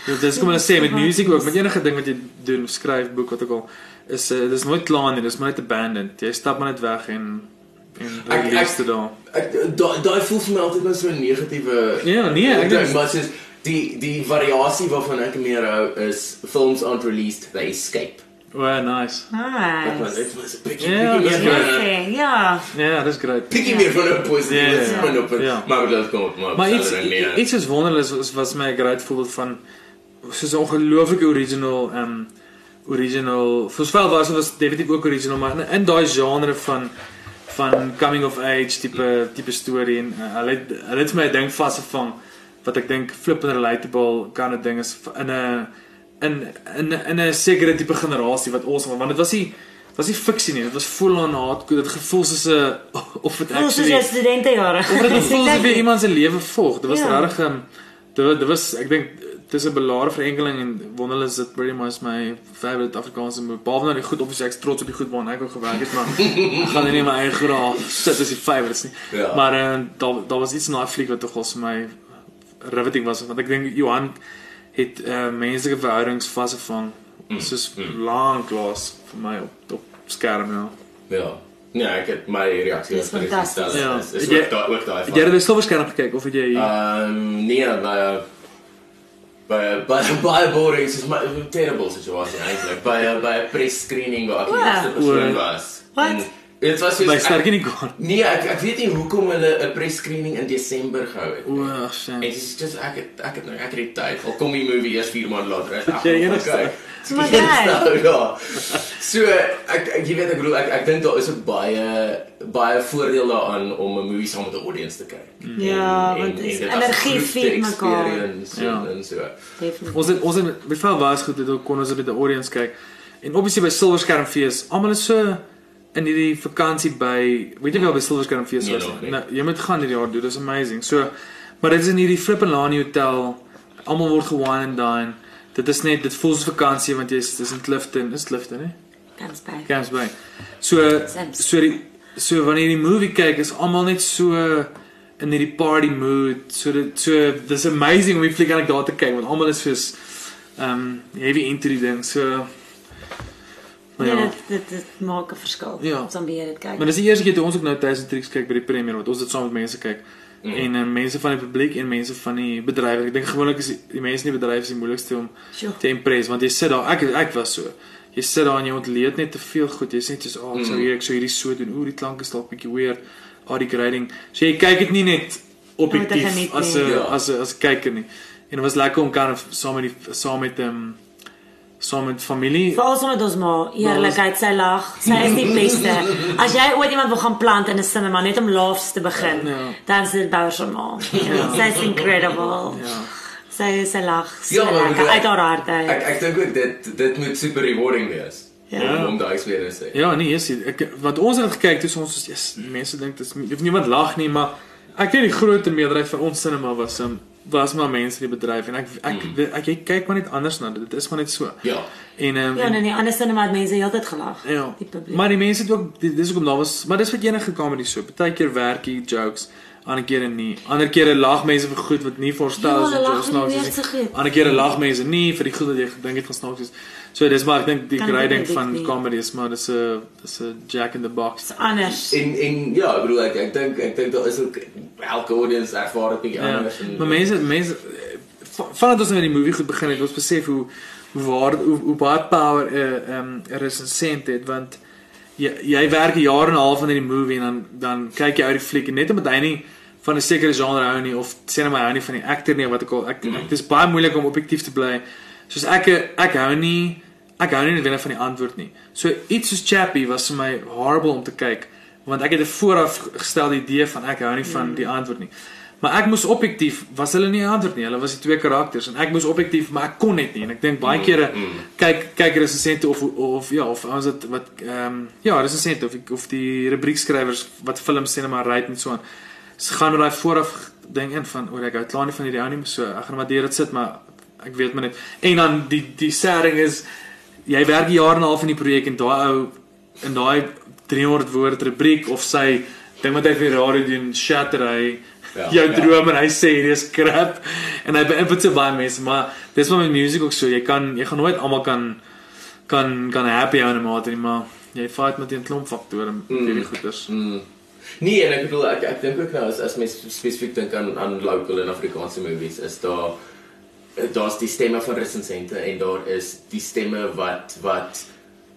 Ja, dis kom hulle sê met musiek ook, met enige ding wat jy doen, skryf, boek wat ook al, is uh, dis nooit klaar nie, dis maar net abandoned. Jy stap maar net weg en en Ek- release daar. Ek daai daai voel vir my altyd net so 'n negatiewe Ja, nee, ek dink maar soos die die variasie waarvan ek meer hou is films aren't released, they escape. O, oh, nice. Dit was Nice. dit was 'n bietjie Ja, bietjie dis meer. Ja. Ja, dis great. bietjie meer van 'n positiewe Ja, ja, spin op het. ja. Maar dit kom op maar Maar iets ja. iets is wonderlik was was my great voorbeeld van soos 'n ongelooflike original um original Voorspel was was definitief ook original maar in, in daai genre van van coming of age tipe tipe storie en uh, hulle het- hulle het vir my 'n ding vasgevang wat ek dink flippend relatable kan 'n ding is in 'n in in in 'n sekere tipe generasie wat awesome want dit was nie was nie fiksie nie dit was full on hardcore dit gevoel soos 'n [laughs] of dit Voel soos actually jou studentejare. Of dit gevoel asof [laughs] jy iemand se lewe volg. Dit was Ja. regtig um, dit dit was ek dink dis 'n belare verenkeling en wonderlik is dit pretty much my favorite Afrikaanse movie. Behalwe nou die goed obviously ek's trots op die goed waarna ek ook gewerk het, maar ek [laughs] gaan nie my eie graaf sit as die favorites nie. Ja. Maar uh, daar daar was iets in daai fliek wat tog vir my riveting was want ek dink Johan het uh, menslike verhoudings vasgevang. Mm, Soos lank klas vir my op op skerm ja. Ja. Nee, ek het my reaksie was presies fantasties. dieselfde. Ja. Is- Is Het ook daai ook daai Het jy dit op silverskerm gekyk of het jy Ehm nee, by uh, by [laughs] by baie boring is my terrible situasie eintlik. By uh, by 'n press screening waar ek die Ja. eerste persoon O. was. Wat? En Dit was soos by ek- Sterkie nie gaan? Nee, ek ek weet nie hoekom hulle 'n press screening in Desember gehou het. O, nie. ag, shame. En dit is just ek het ek het nou ek het die tyd. Al kom die movie eers 4 maande later. Ag, [laughs] Jy enigste. okay. [laughs] So gek. [laughs] Nou, ja. So ek, ek jy weet ek bedoel ek ek dink daar is ook baie baie voordeel daaraan om 'n movie saam met 'n audience te kyk. Ja, want dit dis as 'n energie feed mekaar. Ja. En, en so. Definitief. Ons het ons het bevel was goed dit kon ons met die audience kyk. En obviously by Silverskermfees, almal is so in hierdie vakansie by weet jy wel by Silverskermfees Nee, was. Nou, jy moet gaan hierdie jaar doen, dis amazing. So maar dit is in hierdie Flippenlani hotel. Almal word gewine and dine. Dit is net dit voel soos vakansie want jy's dis in Clifton, is Clifton hè? Camps Bay. Camps Bay. So so die so wanneer jy die movie kyk is almal net so in hierdie party mood. So dit so dis amazing om die fliek eintlik daar te kyk want almal is soos um heavy into die ding. So maar Ja, ja. dit, dit dit maak 'n verskil. Ja. Ons dan weer dit kyk. Maar dis die eerste keer toe ons ook nou Thousand Tricks kyk by die premier wat ons dit saam met mense kyk. Mm. En uh, mense van die publiek en mense van die bedryf. Ek dink gewoonlik is die, die mense in die bedryf is die moeilikste om Sjoe. te impress want jy sit daar ek ek was so. Jy sit daar en jy ontleed net te veel goed. Jy sê net soos, "Ag, oh, ek sou hier ek sou hierdie so doen. Oor die klank is dalk bietjie weird. Al die grading." So jy kyk dit nie net objektief as. 'n Ja. as 'n as 'n kyker nie. En dit was lekker om kan saam met die saam met ehm um, saam met familie Veral sommer ons ma, eerlikheid, sy lag. Sy is die beste. As jy ooit iemand wil gaan plant in 'n cinema net om laughs te begin, Ja. dan is dit Bouwer se ma. Ja, sy is incredible. Ja. Sy sy lag so Ja, maar lekker bedoel, uit haar hart uit. Ek ek dink ook dit dit moet super rewarding wees. Ja. Om, om daai experience te hê. Ja, nee, yes, ek wat ons het gekyk toe ons is yes, mense dink dis of niemand lag nie, maar ek dink die groter meerderheid van ons cinema was um, was maar mense in die bedryf en ek ek, Mm. ek, ek, ek kyk maar net anders na dit. Dit is maar net so. Ja. En ehm Ja, en- nee, nee, ander cinema het mense heeltyd gelag. Ja. Die publiek. Maar die mense het ook die- dis hoekom daar was, maar dis wat enige comedy so. Partykeer werk die jokes, ander kere nie. Ander kere lag mense vir goed wat nie voorstel Ja, is so nie snaaks is. Ander kere lag mense nie vir die goed wat jy gedink het van snaaks is. So dis maar ek dink die grading van nie. comedy is maar dis 'n dis 'n jack in the box. Dis anders. En en ja, ek bedoel ek ek dink ek dink daar is ook elke audience ervaar dit bietjie Ja. anders en Maar mense mense van- vandat ons met die movie goed begin het, ons besef hoe hoe waar hoe, hoe baie power 'n uh, um, 'n resensent het want jy jy werk 'n jaar en 'n half aan hierdie movie en dan dan kyk jy uit die fliek en net omdat hy nie van 'n sekere genre hou nie of sê net maar hou nie van die akteur nie wat ek al ek, ek dis baie moeilik om objektief te bly. Soos ek ek hou nie ek hou nie noodwendig van die antwoord nie. So iets soos Chappie was vir my horrible om te kyk want ek het 'n vooraf gestelde idee van ek hou nie van die antwoord nie. Maar ek moes objektief was hulle nie antwoord nie. Hulle was die twee karakters en ek moes objektief, maar ek kon net nie. En ek dink baie kere kyk kyk resensente of of ja, of ons dit wat ehm um, ja, resensente of of die rubriekskrywers wat films sê net maar ry net so aan. Ze gaan met daai vooraf ding in van oor ek hou klaar nie van hierdie ou nie, so ek gaan maar deur dit sit, maar ek weet maar net. En dan die die sêding is jy werk 'n jaar en 'n half in die projek en daai ou in daai 300 woord rubriek of sy ding wat hy vir die radio doen, shatter hy Ja, [laughs] jou ja. droom en hy sê hierdie is crap en hy beïnvloed so baie mense, maar dis wat met musiek ook so, jy kan jy gaan nooit almal kan kan kan happy hou in 'n mate nie, maar jy fight met 'n klomp faktore met Mm. hierdie goeters. Mm. Nee, en ek bedoel ek ek dink ook nou as as mens spesifiek dink aan aan local en Afrikaanse movies is daar daar's die stemme van resensente en daar is die stemme wat wat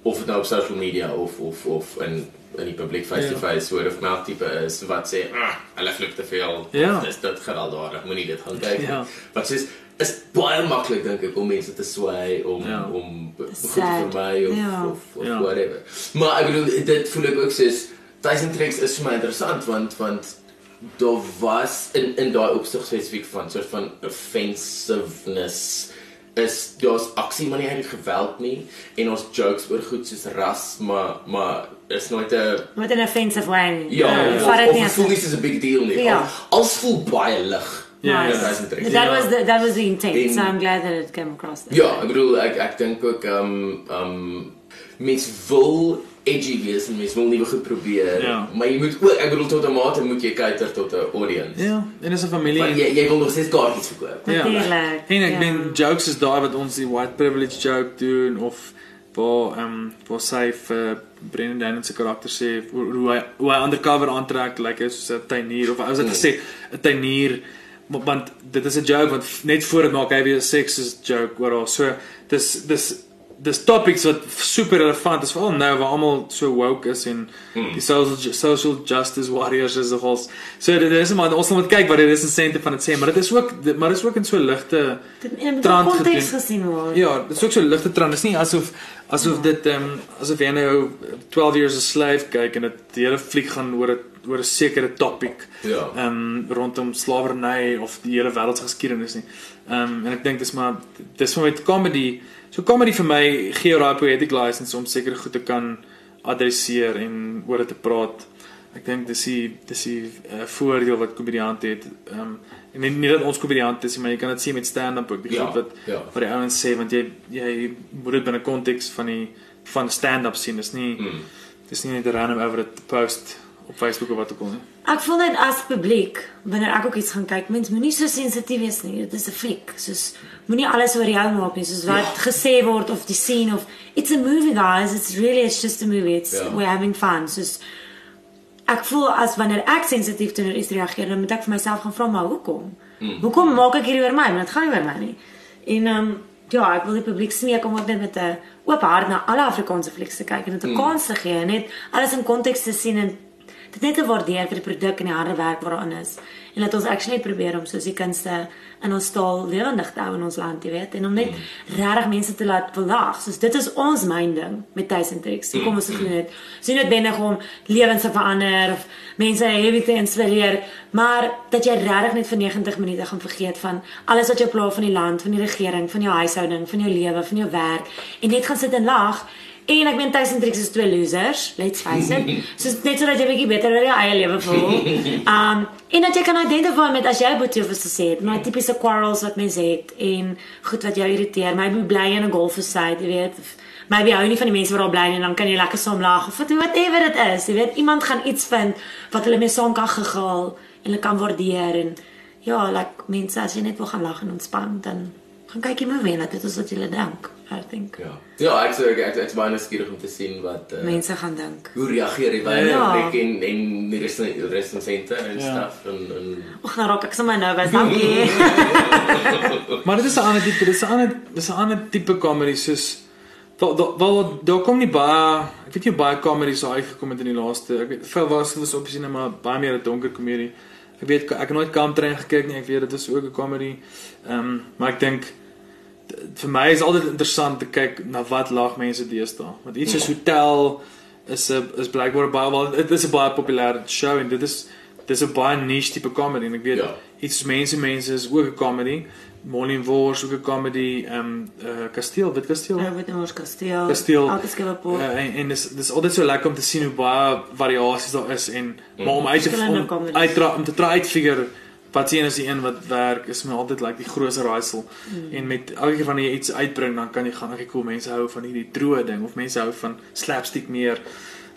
of dit nou op social media of of of in in die publiek face to face word of mouth tipe is wat sê ah, hulle flip te veel. Ja. Dis dit gewelddadig, moenie dit gaan kyk. nie." Ja. Wat sê is baie maklik dink ek om mense te sway om Ja. om goed te Sad. vermy of, Ja. of, of Ja. whatever. Maar ek bedoel dit voel ek ook soos Tyson Tricks is vir my interessant want want daar was in in daai opsig spesifiek van soort van offensiveness is daar's aksie maar nie eintlik geweld nie en ons jokes oor goed soos ras maar maar is nooit 'n Met 'n offensive way. nie. ja of, vat dit nie het as voel nie soos 'n big deal nie. Ja. Al- Als voel baie lig. Ja, Nice. ja, Tricks. That Ja. was the that was the intent. En- so I'm glad that it came across. That. Ja, ek bedoel ek ek dink ook um um mens wil edgy wees en mens wil nuwe goed probeer, Ja. maar jy moet ook ek bedoel tot 'n mate moet jy cater tot 'n audience. Ja, en dis 'n familie. Want jy jy wil nog steeds kaartjies verkoop. Ja. Natuurlijk, En ek ja. meen jokes is daai wat ons die white privilege joke doen of waar ehm um, waar sy vir Brendan Daniel se karakter sê hoe hoe hy hoe hy undercover aantrek like is soos 'n tuinier of as dit Mm. gesê 'n tuinier maar- want dit is 'n joke want net voor dit maak hy weer 'n sexist joke oral. So dis dis dis topics wat super relevant is veral nou waar almal so woke is en Mm. die social social justice warriors is of ons so dit is maar ons moet kyk wat dit is insente van dit sê maar dit is ook dit- maar dit is ook in so ligte Trant konteks gesien word. Ja, dit is ook so ligte trant. Dit is nie asof asof dit ehm um, asof jy nou 12 years a slave kyk en dit die hele fliek gaan oor 'n oor 'n sekere topic Ja. ehm um, rondom slawerny of die hele wêreldsgeskiedenis nie. Ehm um, en ek dink dis maar dis vir met comedy. So comedy vir my gee jou daai poetic license om sekere goed te kan adresseer en oor dit te praat. Ek dink dis die dis die uh, voordeel wat komediante het. Ehm um, en nie, nie dat ons komediante is nie, maar jy kan dit sien met stand-up ook. Die Ja, goed wat ja. wat die ouens sê want jy jy moet dit binne konteks van die van stand-up sien. Dis nie Mm. dis nie net 'n random over it post op Facebook of wat ook al nie. Ek voel net as publiek wanneer ek ook iets gaan kyk, mens moenie so sensitief wees nie. Dit is 'n fliek. Soos moenie alles oor jou maak nie, soos wat Ja. gesê word of die scene of it's a movie guys, it's really it's just a movie. It's Ja. we're having fun. Soos ek voel as wanneer ek sensitief teenoor iets reageer, dan moet ek vir myself gaan vra maar hoekom? Hmm. Hoekom maak ek hierdie oor my? Want dit gaan nie oor my nie. En um, ja, ek wil die publiek smeek om ook net met 'n oop hart na alle Afrikaanse flieks te kyk en dit 'n Hmm. kans te gee, net alles in konteks te sien en dit net te waardeer vir die produk en die harde werk wat daarin is. En dat ons actually probeer om soos die kunste in ons taal lewendig te hou in ons land, jy weet, en om net regtig mense te laat belag. Soos dit is ons myn ding met Tuis en Tricks. Hoe kom ons [clears throat] doen dit? Sien dit binne om lewens te verander of mense heavy te inspireer, maar dat jy regtig net vir 90 minute gaan vergeet van alles wat jou pla van die land, van die regering, van jou huishouding, van jou lewe, van jou werk en net gaan sit en lag. En ek meen Tyson Tricks is twee losers, let's face it. [laughs] So net sodat jy bietjie beter oor jou eie lewe voel. [laughs] Um en dat jy kan identify met as jy boetie of so sê, my tipiese quarrels wat mense het en goed wat jou irriteer. Maybe bly in 'n golfsite, jy weet. of Maybe hou nie van die mense wat daar bly nie en dan kan jy lekker saam lag of whatever dit is. Jy weet, iemand gaan iets vind wat hulle mee saam kan gegaal en hulle kan waardeer en ja, like mense as jy net wil gaan lag en ontspan, dan gaan kyk jy movie en dit is wat jy dink. I think. Ja. Ja, ek sê ek ek ek's baie nuuskierig om te sien wat uh, Mense gaan dink. hoe reageer die baie Ja. publiek en en die rest- resensente en Ja. stuff en en Ag, nou raak ek sommer nervous. Dankie. [laughs] Maar dit is 'n ander tipe, dit is 'n ander dis 'n ander tipe comedy soos wel wel- wel daar kom nie baie ek weet nie hoe baie comedies daar uitgekom het in die laaste ek weet veel was was op sien maar baie meer 'n donker komedie. Ek weet ek het nooit Kamtrein gekyk nie. Ek weet dit is ook 'n comedy. Ehm um, maar ek dink vir my is altyd interessant te kyk na wat lag mense deesdae. Want iets soos Hotel is 'n is blykbaar baie wel dit is 'n baie populêre show en dit is dis 'n baie niche tipe comedy en ek weet Ja. iets soos mense mense is ook 'n comedy. Molly en Wors ook 'n comedy. Ehm um, uh, Kasteel, wit Kasteel. Nou word ons kasteel. Kasteel. Elke skep op. Uh, en en dis dis altyd so lekker om te sien hoe baie variasies daar is en maar om uit te om, uit om te try uitfigure wat sien is die een wat werk is my altyd like die grootste raaisel Mm. en met elke keer wanneer jy iets uitbring dan kan jy gaan okay cool mense hou van hierdie droë ding of mense hou van slapstick meer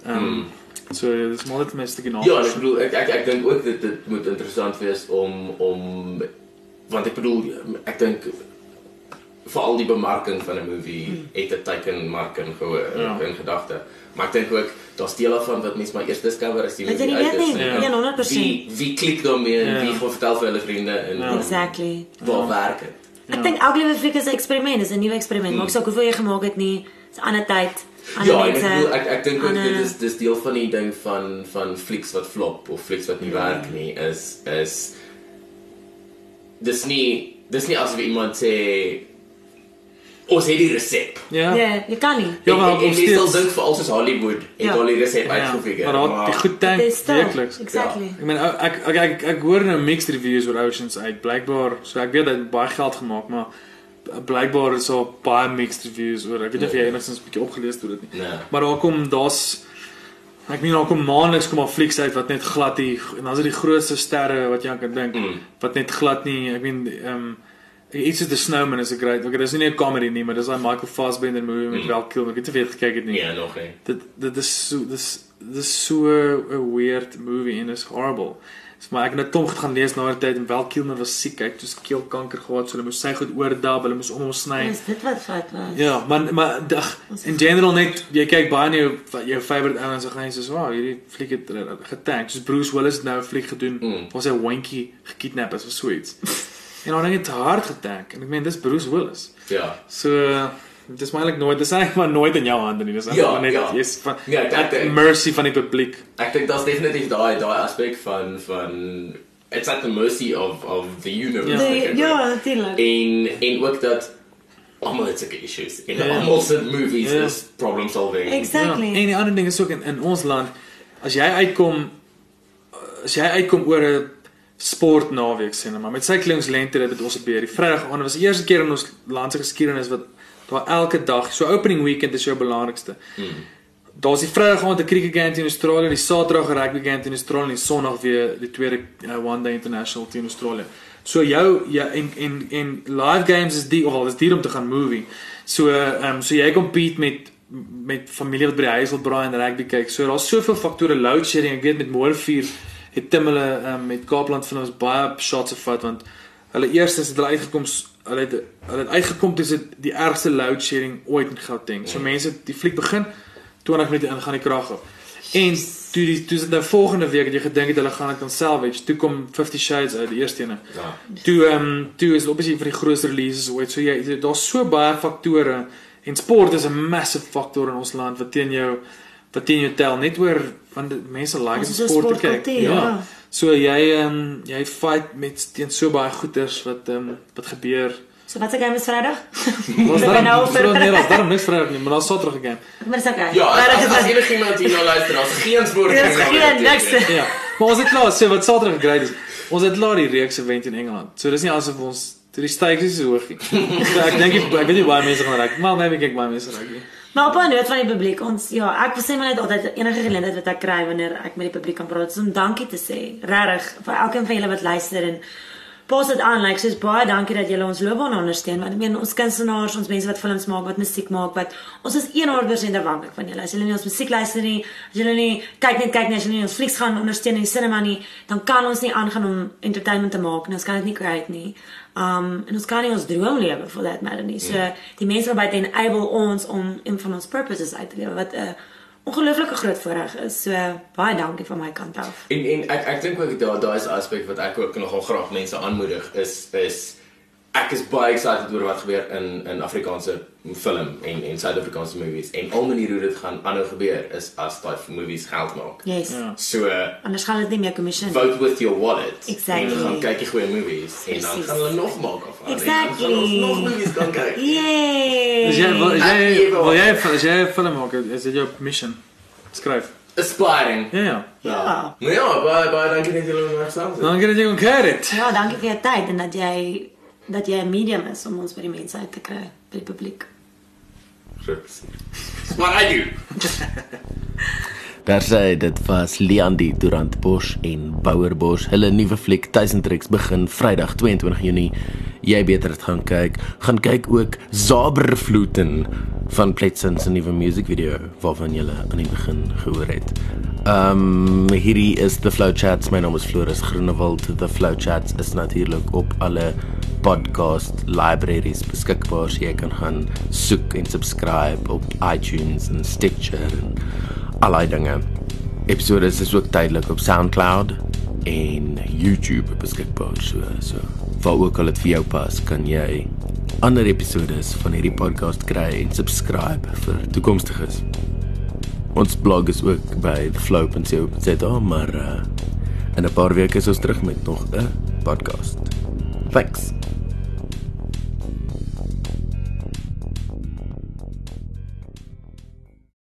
ehm um, so dis maar net 'n stukkie na Ja, ek bedoel ek ek ek dink ook dit dit moet interessant wees om om want ek bedoel ek dink veral die bemarking van 'n movie Hmm. het 'n teikenmarking gehoor Ja. in gedagte. Maar ek dink ook daar's deel van wat mense maar eers discover as die movie nie uit is. nie? Ja. Ja, 100%. Wie wie klik daarmee en Ja. wie gaan vertel vir hulle vriende en Ja. Exactly. waar werk dit? Ek dink elke liewe fliek is 'n eksperiment, dis 'n nuwe eksperiment. Maak saak hoeveel jy gemaak het nie, dis 'n ander tyd. ander Ja, en ek mense, bedoel ek ek dink ook ander- dit is dis deel van die ding van van flieks wat flop of flieks wat nie werk nie is is dis nie dis nie asof iemand sê ons het die resep. ja Ja, jy kan nie. Ja, maar sal steeds- dink vir al soos Hollywood het Ja. al die resep Ja, uitgefigure. maar goed Dit is stil. werkliks Exactly. Ek meen ou- ek ek ek, ek hoor nou mixed reviews oor Oceans uit. Blykbaar, so ek weet hy het baie geld gemaak, maar blykbaar is daar baie mixed reviews oor. Ek weet nie of jy enigstens 'n bietjie opgelees het oor dit nie. Nee. Maar daar kom daar's ek meen daar kom maandeliks kom al flieks uit wat net glad nie en dan is dit die grootste sterre wat jy aan kan dink Mm. wat net glad nie, ek meen ehm um, iets soos The Snowman is 'n great. Okay, dis nie 'n comedy nie, maar dis daai Michael Fassbender movie met Mm. Val Kilmer. Ek of jy dit gekyk het nie. Nee, nog nie. Dit dit is so dis dis so 'n weird movie en is horrible. So, maar ek het net Tom goed gaan lees na 'n tyd en wel Kilmer was siek, hy het dus keelkanker gehad, so hulle moes sy goed oordab, hulle moes om hom sny. Is dit wat fout was? Ja, maar maar dag in general net jy kyk baie na jou jou favorite ouens en gaan jy sê, "Wow, hierdie fliek het getank." Soos Bruce Willis het nou 'n fliek gedoen Mm. waar sy hondjie gekidnap is of so iets. en dan het hy hard getank en ek meen dis Bruce Willis. Ja. So uh, dis maar eintlik nooit, dis eintlik maar nooit in jou hande nie. Dis Ja, maar net ja. jy's van Ja, ek- at mercy van die publiek. Ek dink daar's definitief daai daai aspek van van it's at the mercy of of the universe. Ja. dink ja, natuurlik. en en ook dat almal het sulke issues. En Ja. almal se movies Ja. is problem solving. Exactly. Ja, en die ander ding is ook in, in ons land as jy uitkom as jy uitkom oor 'n sport naweek sê nou maar met syklingslente dit het ons op die Vrydag aand was die eerste keer in ons land se geskiedenis wat daar elke dag so opening weekend is jou belangrikste. Hmm. Daar's die Vrydag aand 'n cricket game teen Australië, die Saterdag rugby game teen Australië en die Sondag weer die tweede uh, one day international teen Australië. So jou ja en en en live games is die al is duur om te gaan movie. So ehm um, so jy compete met met familie wat by die huis wil braai en rugby kyk. So daar's soveel faktore load shedding. Ek weet met Moorvuur het Tim hulle um, met Kaapland van ons baie shots gevat want hulle eerstens het hulle uitgekom hulle het hulle het uitgekom dis dit die ergste load shedding ooit in Gauteng. So mense die fliek begin 20 minute in gaan die krag op. En toe die toe is dit nou volgende week het jy gedink het hulle gaan dit kan salvage. Toe kom 50 Shades uit die eerste ene. Ja. Toe ehm um, toe is obviously vir die grootste releases ooit. So jy daar's so baie faktore en sport is 'n massive faktor in ons land wat teen jou wat teen jou tel net oor want mense like om 'n sport te kyk. sportkultuur, ja. So jy ehm um, jy fight met teen so baie goeters wat ehm um, wat gebeur. So wat se game is Vrydag? [laughs] Was Ek daar ben nou nou vir- vir nee, daar's niks vir nie, maar daar's Saterdag game. [laughs] Maar dis okay. Ja, as, Vrydag as, as dit. enigiemand hier nou luister, daar's geen [laughs] Dis in geen niks. Ja. Maar ons het klaar, so wat Saterdag great is. Ons het klaar die reeks event in Engeland. So dis nie asof ons toe die stakes is hoog nie. so ek dink ek ek weet nie baie mense gaan raak. Maar maybe kyk baie mense raak nie. Maar op 'n noot van die publiek, ons ja, ek sê maar net altyd enige geleentheid wat ek kry wanneer ek met die publiek kan praat, is om dankie te sê. Regtig vir elkeen van julle wat luister en pas dit aan. Like soos baie dankie dat julle ons loopbaan ondersteun. Want ek meen ons kunstenaars, ons mense wat films maak, wat musiek maak, wat ons is 100% afhanklik van julle. As julle nie ons musiek luister nie, as julle nie kyk net kyk nie, as julle nie ons flieks gaan ondersteun in die cinema nie, dan kan ons nie aangaan om entertainment te maak nie. Ons kan dit nie create nie. Um en ons kan nie ons droom lewe for that matter nie. So die mense wat buite enable ons om een van ons purposes uit te lewe wat 'n ongelooflike groot voorreg is. So baie dankie van my kant af. En en ek ek dink ook daar daar is 'n aspek wat ek ook nogal graag mense aanmoedig is is ek is baie excited oor wat gebeur in in Afrikaanse film en en Suid-Afrikaanse movies en al maniere hoe dit gaan aanhou gebeur is as daai movies geld maak. Yes. Ja. So Anders gaan dit nie meer commission. vote with your wallet. Exactly. En dan gaan kyk jy goeie movies en dan Precies. gaan hulle nog maak af. Exactly. En dan gaan ons nog movies kan kyk. Yay. Is jy wil jy wil jy as jy film maak, is dit jou mission? Skryf. Aspiring. Ja ja. Ja. Maar ja, baie baie dankie dat julle my gesels het. Dan gaan jy kon kyk dit. Ja, dankie vir jou tyd en dat jy dat jy 'n medium is om ons by die mense uit te kry, by die publiek. It's what I do. [laughs] Daar sê dit was Leandi Durant Bosch en Bouwer Bosch. Hulle nuwe fliek Tuisentreks begin Vrydag 22 Junie. Jy beter dit gaan kyk. Gaan kyk ook Zaberfluten van Pletsen se nuwe musiekvideo waarvan jy aan die begin gehoor het. Um hierdie is The Flow Chats. My naam is Floris Groenewald. The Flow Chats is natuurlik op alle podcast libraries beskikbaar. So jy kan gaan soek en subscribe op iTunes en Stitcher en al daai dinge. Episodes is ook tydelik op SoundCloud en YouTube beskikbaar. So so waar ook al dit vir jou pas, kan jy ander episodes van hierdie podcast kry en subscribe vir toekomstiges. Ons blog is ook by theflow.co.za, maar uh, in 'n paar weke is ons terug met nog 'n podcast. Thanks.